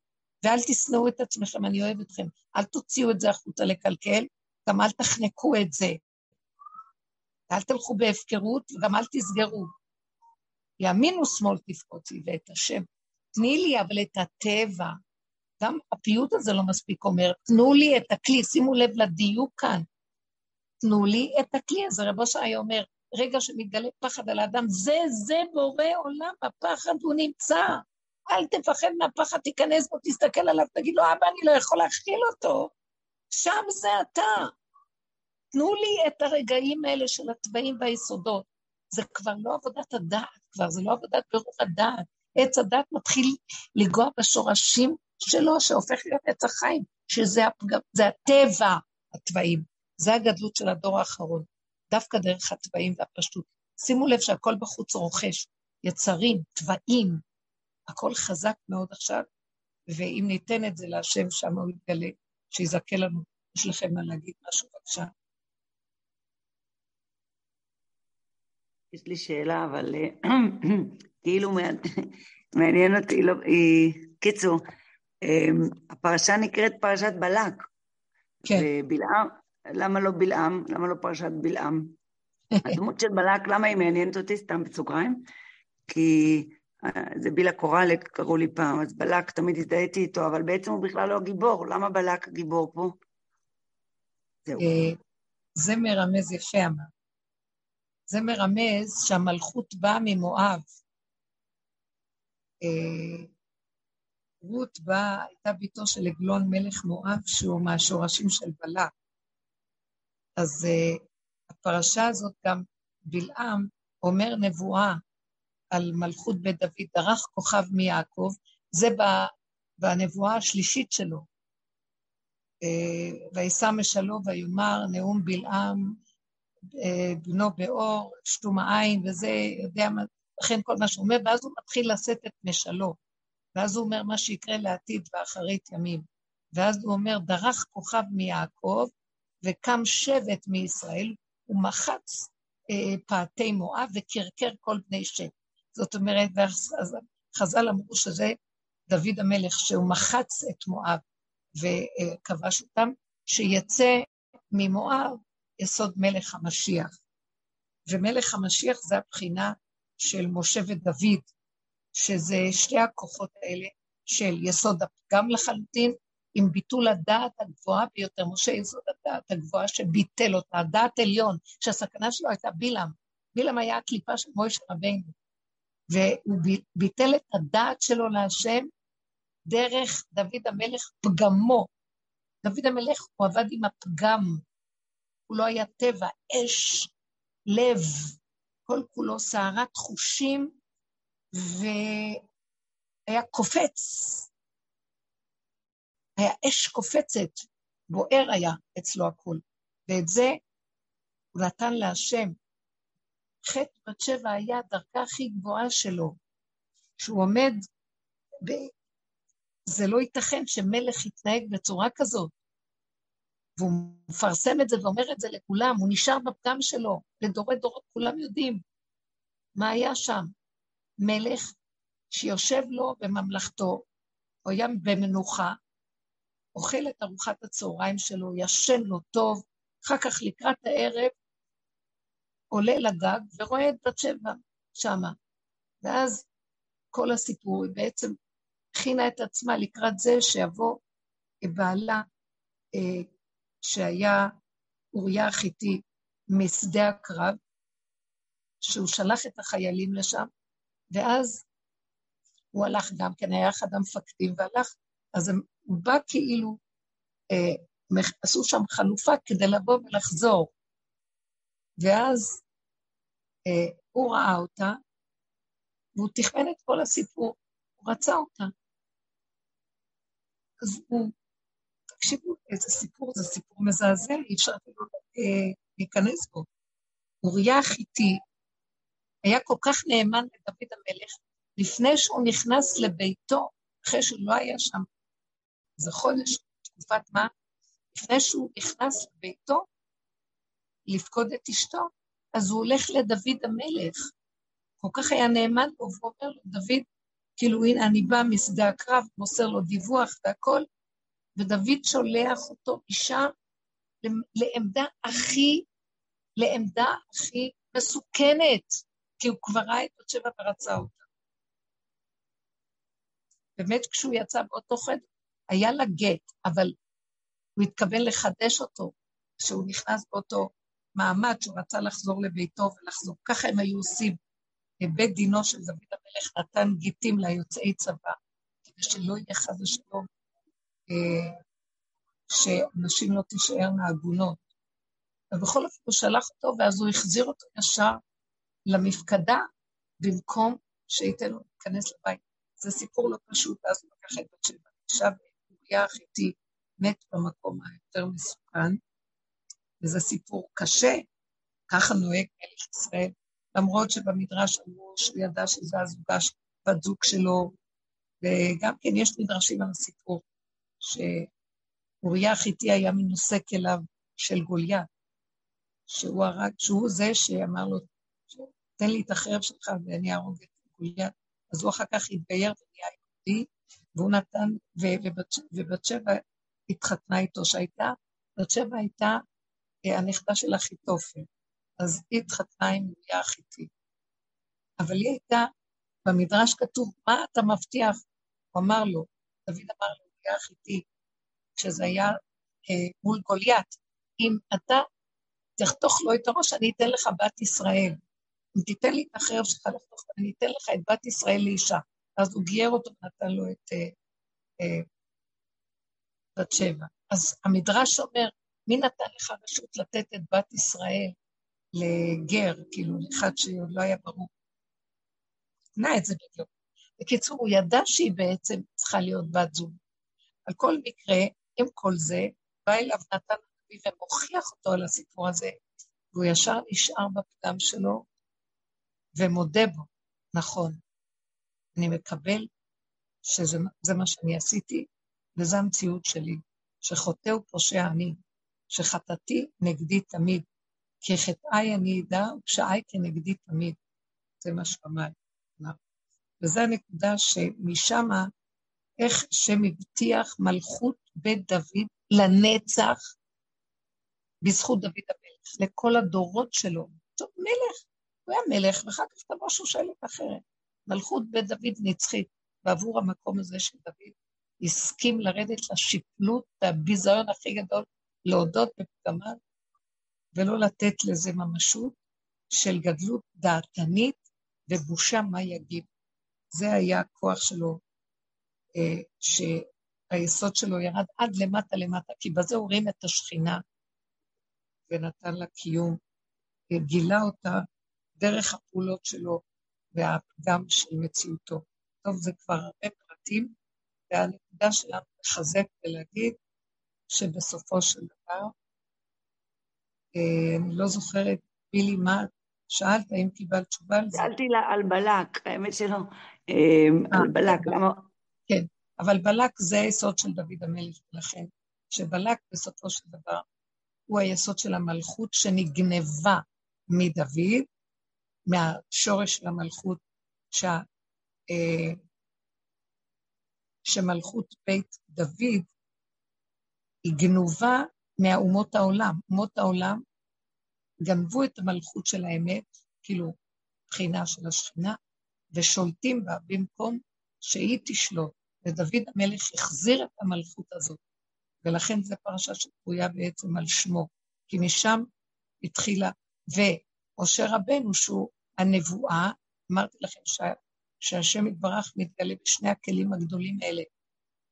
ואל תשנאו את עצמכם, אני אוהב אתכם. אל תוציאו את זה החוצה לקלקל, גם אל תחנקו את זה. אל תלכו בהפקרות, וגם אל תסגרו. ימינו שמאל תפקוצי, ואת השם. תני לי אבל את הטבע. גם הפיוט הזה לא מספיק אומר, תנו לי את הכלי, שימו לב לדיוק כאן. תנו לי את הכלי הזה. רבו שהיה אומר, רגע שמתגלה פחד על האדם, זה, זה בורא עולם, הפחד הוא נמצא. אל תפחד מהפחד, תיכנס בו, תסתכל עליו, תגיד לו, אבא, אני לא יכול להכיל אותו. שם זה אתה. תנו לי את הרגעים האלה של התוואים והיסודות. זה כבר לא עבודת הדעת, כבר זה לא עבודת ברור הדעת. עץ הדעת מתחיל לנגוע בשורשים שלו, שהופך להיות עץ החיים, שזה הפג... הטבע, התוואים. זה הגדלות של הדור האחרון, דווקא דרך התוואים והפשטות. שימו לב שהכל בחוץ רוכש, יצרים, תוואים, הכל חזק מאוד עכשיו, ואם ניתן את זה להשם, שם הוא יתגלה, שיזכה לנו. יש לכם מה להגיד משהו, בבקשה. יש לי שאלה, אבל כאילו מעניין אותי, לא, קיצור, אה, הפרשה נקראת פרשת בלק. כן. ובלעם, למה לא בלעם? למה לא פרשת בלעם? הדמות של בלק, למה היא מעניינת אותי? סתם בסוגריים. כי אה, זה בילה קורלק, קראו לי פעם, אז בלק, תמיד הזדהיתי איתו, אבל בעצם הוא בכלל לא הגיבור. למה בלק הגיבור פה? זהו. זה מרמז יפה אמר. זה מרמז שהמלכות באה ממואב. אה, רות באה, הייתה ביתו של עגלון מלך מואב, שהוא מהשורשים של בלק. אז uh, הפרשה הזאת גם, בלעם אומר נבואה על מלכות בית דוד, דרך כוכב מיעקב, זה בנבואה השלישית שלו. Uh, וישא משלו ויאמר נאום בלעם בנו באור, שתום העין, וזה, יודע מה, לכן כל מה שהוא אומר, ואז הוא מתחיל לשאת את משלו. ואז הוא אומר מה שיקרה לעתיד באחרית ימים. ואז הוא אומר, דרך כוכב מיעקב, וקם שבט מישראל, ומחץ אה, מואב, וקרקר כל בני שם. זאת אומרת, חז"ל אמרו שזה דוד המלך, שהוא מחץ את מואב וכבש אותם, שיצא ממואב יסוד מלך המשיח. ומלך המשיח זה הבחינה של משה ודוד, שזה שתי הכוחות האלה של יסוד הפגם לחלוטין, עם ביטול הדעת הגבוהה ביותר. משה יסוד הדעת הגבוהה שביטל אותה, הדעת עליון, שהסכנה שלו הייתה בילעם. בילעם היה הקליפה של מוישה רבינו, והוא ביטל את הדעת שלו להשם דרך דוד המלך פגמו. דוד המלך, הוא עבד עם הפגם, הוא לא היה טבע, אש, לב, כל כולו סערת חושים, והיה קופץ. היה אש קופצת, בוער היה אצלו הכול. ואת זה הוא נתן להשם. חטא בת שבע היה הדרכה הכי גבוהה שלו, שהוא עומד, ב... זה לא ייתכן שמלך יתנהג בצורה כזאת. והוא מפרסם את זה ואומר את זה לכולם, הוא נשאר בפגם שלו, לדורי דורות כולם יודעים. מה היה שם? מלך שיושב לו בממלכתו, הוא היה במנוחה, אוכל את ארוחת הצהריים שלו, ישן לו טוב, אחר כך לקראת הערב עולה לגג ורואה את בת שבע שמה. ואז כל הסיפור, היא בעצם הכינה את עצמה לקראת זה שיבוא בעלה, אה, שהיה אוריה החיתי משדה הקרב, שהוא שלח את החיילים לשם, ואז הוא הלך גם כן, היה אחד המפקדים והלך, אז הם, הוא בא כאילו, אה, עשו שם חלופה כדי לבוא ולחזור. ואז אה, הוא ראה אותה, והוא תכנן את כל הסיפור, הוא רצה אותה. אז הוא, תקשיבו, איזה סיפור, זה סיפור מזעזע, אי אפשר אפילו אה, להיכנס בו. אוריה החיתי היה כל כך נאמן לדוד המלך, לפני שהוא נכנס לביתו, אחרי שהוא לא היה שם איזה חודש, תקופת מה, לפני שהוא נכנס לביתו לפקוד את אשתו, אז הוא הולך לדוד המלך. כל כך היה נאמן לו, והוא אומר לו, דוד, כאילו, הנה, אני בא משדה הקרב, מוסר לו דיווח והכל, ודוד שולח אותו אישה לעמדה הכי, לעמדה הכי מסוכנת, כי הוא כבר ראה את בת שבע ורצה אותה. באמת, כשהוא יצא באותו חדר, היה לה גט, אבל הוא התכוון לחדש אותו, כשהוא נכנס באותו מעמד שהוא רצה לחזור לביתו ולחזור. ככה הם היו עושים. בית דינו של דוד המלך נתן גיטים ליוצאי צבא, כדי שלא יהיה חס ושלום אה, שנשים לא תישארנה עגונות. ובכל אופן הוא שלח אותו, ואז הוא החזיר אותו ישר למפקדה, במקום שייתן לו להיכנס לבית. זה סיפור לא פשוט, אז הוא לקח את בת שבע, עכשיו אוריה החיתי מת במקום היותר מסוכן, וזה סיפור קשה, ככה נוהג מלך ישראל, למרות שבמדרש אמרו שהוא ידע שזה הזוגה בת זוג שלו, וגם כן יש מדרשים על הסיפור, שאוריה החיתי היה מנושא כליו של גוליית, שהוא הרג, שהוא זה שאמר לו, תן לי את החרב שלך ואני אהרוג את גוליית. אז הוא אחר כך התגייר ונהיה יהודי, והוא נתן, ובת שבע התחתנה איתו, שהייתה, בת שבע הייתה אה, הנכדה של אחיתופל, אז היא התחתנה עם אוריה החיתי. אבל היא הייתה, במדרש כתוב, מה אתה מבטיח? הוא אמר לו, דוד אמר לאוריה החיתי, כשזה היה אה, מול גוליית, אם אתה תחתוך לו את הראש, אני אתן לך בת ישראל. אם תיתן לי את החרב שלך לחתוך, אני אתן לך את בת ישראל לאישה. אז הוא גייר אותו ונתן לו את אה, אה, בת שבע. אז המדרש אומר, מי נתן לך רשות לתת את בת ישראל לגר, כאילו, לאחד שעוד לא היה ברור? נתנה את זה בדיוק. בקיצור, הוא ידע שהיא בעצם צריכה להיות בת זוג. על כל מקרה, עם כל זה, בא אליו נתן הנביא ומוכיח אותו על הסיפור הזה, והוא ישר נשאר בפגם שלו ומודה בו, נכון, אני מקבל שזה מה שאני עשיתי, וזו המציאות שלי, שחוטא ופושע אני, שחטאתי נגדי תמיד, כי חטאי אני אדע ופשעי כנגדי תמיד. זה מה שאמר. וזו הנקודה שמשם, איך השם הבטיח מלכות בית דוד לנצח בזכות דוד המלך, לכל הדורות שלו. טוב, מלך, הוא היה מלך, ואחר כך תבוא שושלת אחרת. מלכות בית דוד נצחית, ועבור המקום הזה של דוד הסכים לרדת לשיפלות והביזיון הכי גדול, להודות בפגמיו, ולא לתת לזה ממשות של גדלות דעתנית ובושה מה יגיד. זה היה הכוח שלו, אה, שהיסוד שלו ירד עד למטה למטה, כי בזה הוא הרים את השכינה ונתן לה קיום, גילה אותה דרך הפעולות שלו והפגם של מציאותו. טוב, זה כבר הרבה פרטים, והנקודה שלנו לחזק ולהגיד שבסופו של דבר, אה, אני לא זוכרת, בילי, מה שאלת, האם קיבלת תשובה על זה? שאלתי לה על בלק, האמת שלא, אה, על אה, בלק, למה? כן, אבל בלק זה היסוד של דוד המלך, ולכן, שבלק בסופו של דבר הוא היסוד של המלכות שנגנבה מדוד, מהשורש של המלכות, שה, אה, שמלכות בית דוד היא גנובה מהאומות העולם. אומות העולם גנבו את המלכות של האמת, כאילו בחינה של השכינה, ושולטים בה במקום שהיא תשלוט. ודוד המלך החזיר את המלכות הזאת, ולכן זו פרשה שקרויה בעצם על שמו, כי משם התחילה, ומשה רבנו, שהוא הנבואה, אמרתי לכם שה, שהשם יתברך מתגלה בשני הכלים הגדולים האלה,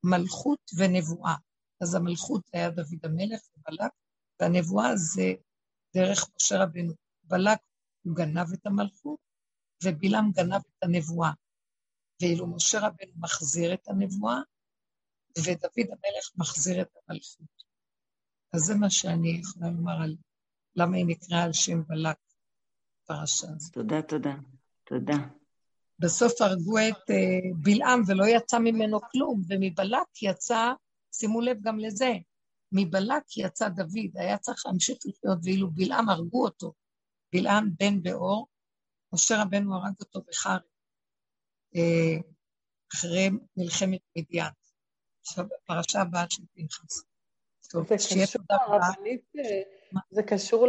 מלכות ונבואה. אז המלכות היה דוד המלך ובלק, והנבואה זה דרך משה רבנו. בלק הוא גנב את המלכות, ובלעם גנב את הנבואה. ואילו משה רבנו מחזיר את הנבואה, ודוד המלך מחזיר את המלכות. אז זה מה שאני יכולה לומר על למה היא נקראה על שם בלק, פרשה הזאת. תודה, תודה. תודה. בסוף הרגו את uh, בלעם ולא יצא ממנו כלום, ומבלק יצא, שימו לב גם לזה, מבלק יצא דוד, היה צריך להמשיך לחיות, ואילו בלעם הרגו אותו. בלעם בן באור, משה רבנו הרג אותו בחרב, uh, אחרי מלחמת מדיין. עכשיו, הפרשה הבאה של פנחס. טוב, שיהיה תודה רבה. זה קשור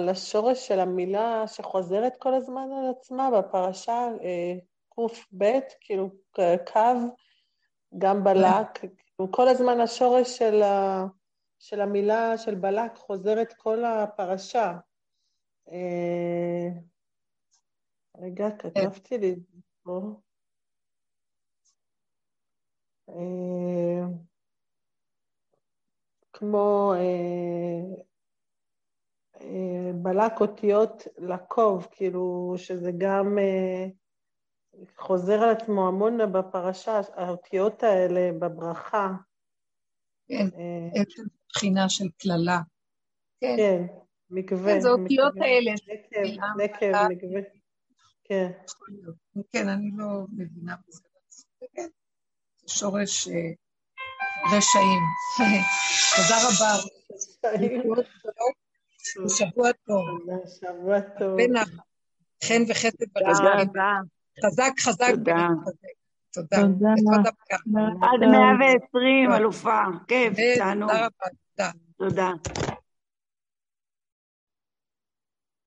לשורש של המילה שחוזרת כל הזמן על עצמה בפרשה אה, קב, כאילו קו, גם בלק, כאילו, כל הזמן השורש של, ה, של המילה של בלק חוזרת כל הפרשה. אה, רגע, כתבתי לי פה. אה, כמו אה, בלק אותיות לקוב, כאילו שזה גם אה, חוזר על עצמו המון בפרשה, האותיות האלה בברכה. כן, אה, עצם בחינה של קללה. כן, כן מקווה. כן, זה אותיות האלה. נקב, נקב, מקווה. כן. כן, אני לא מבינה בזה. כן, זה שורש רשעים. תודה רבה. שבוע טוב. שבוע טוב. חן וחסד ברשעים. חזק, חזק. תודה. תודה. עד 120, אלופה. כיף, תענוג. תודה. תודה.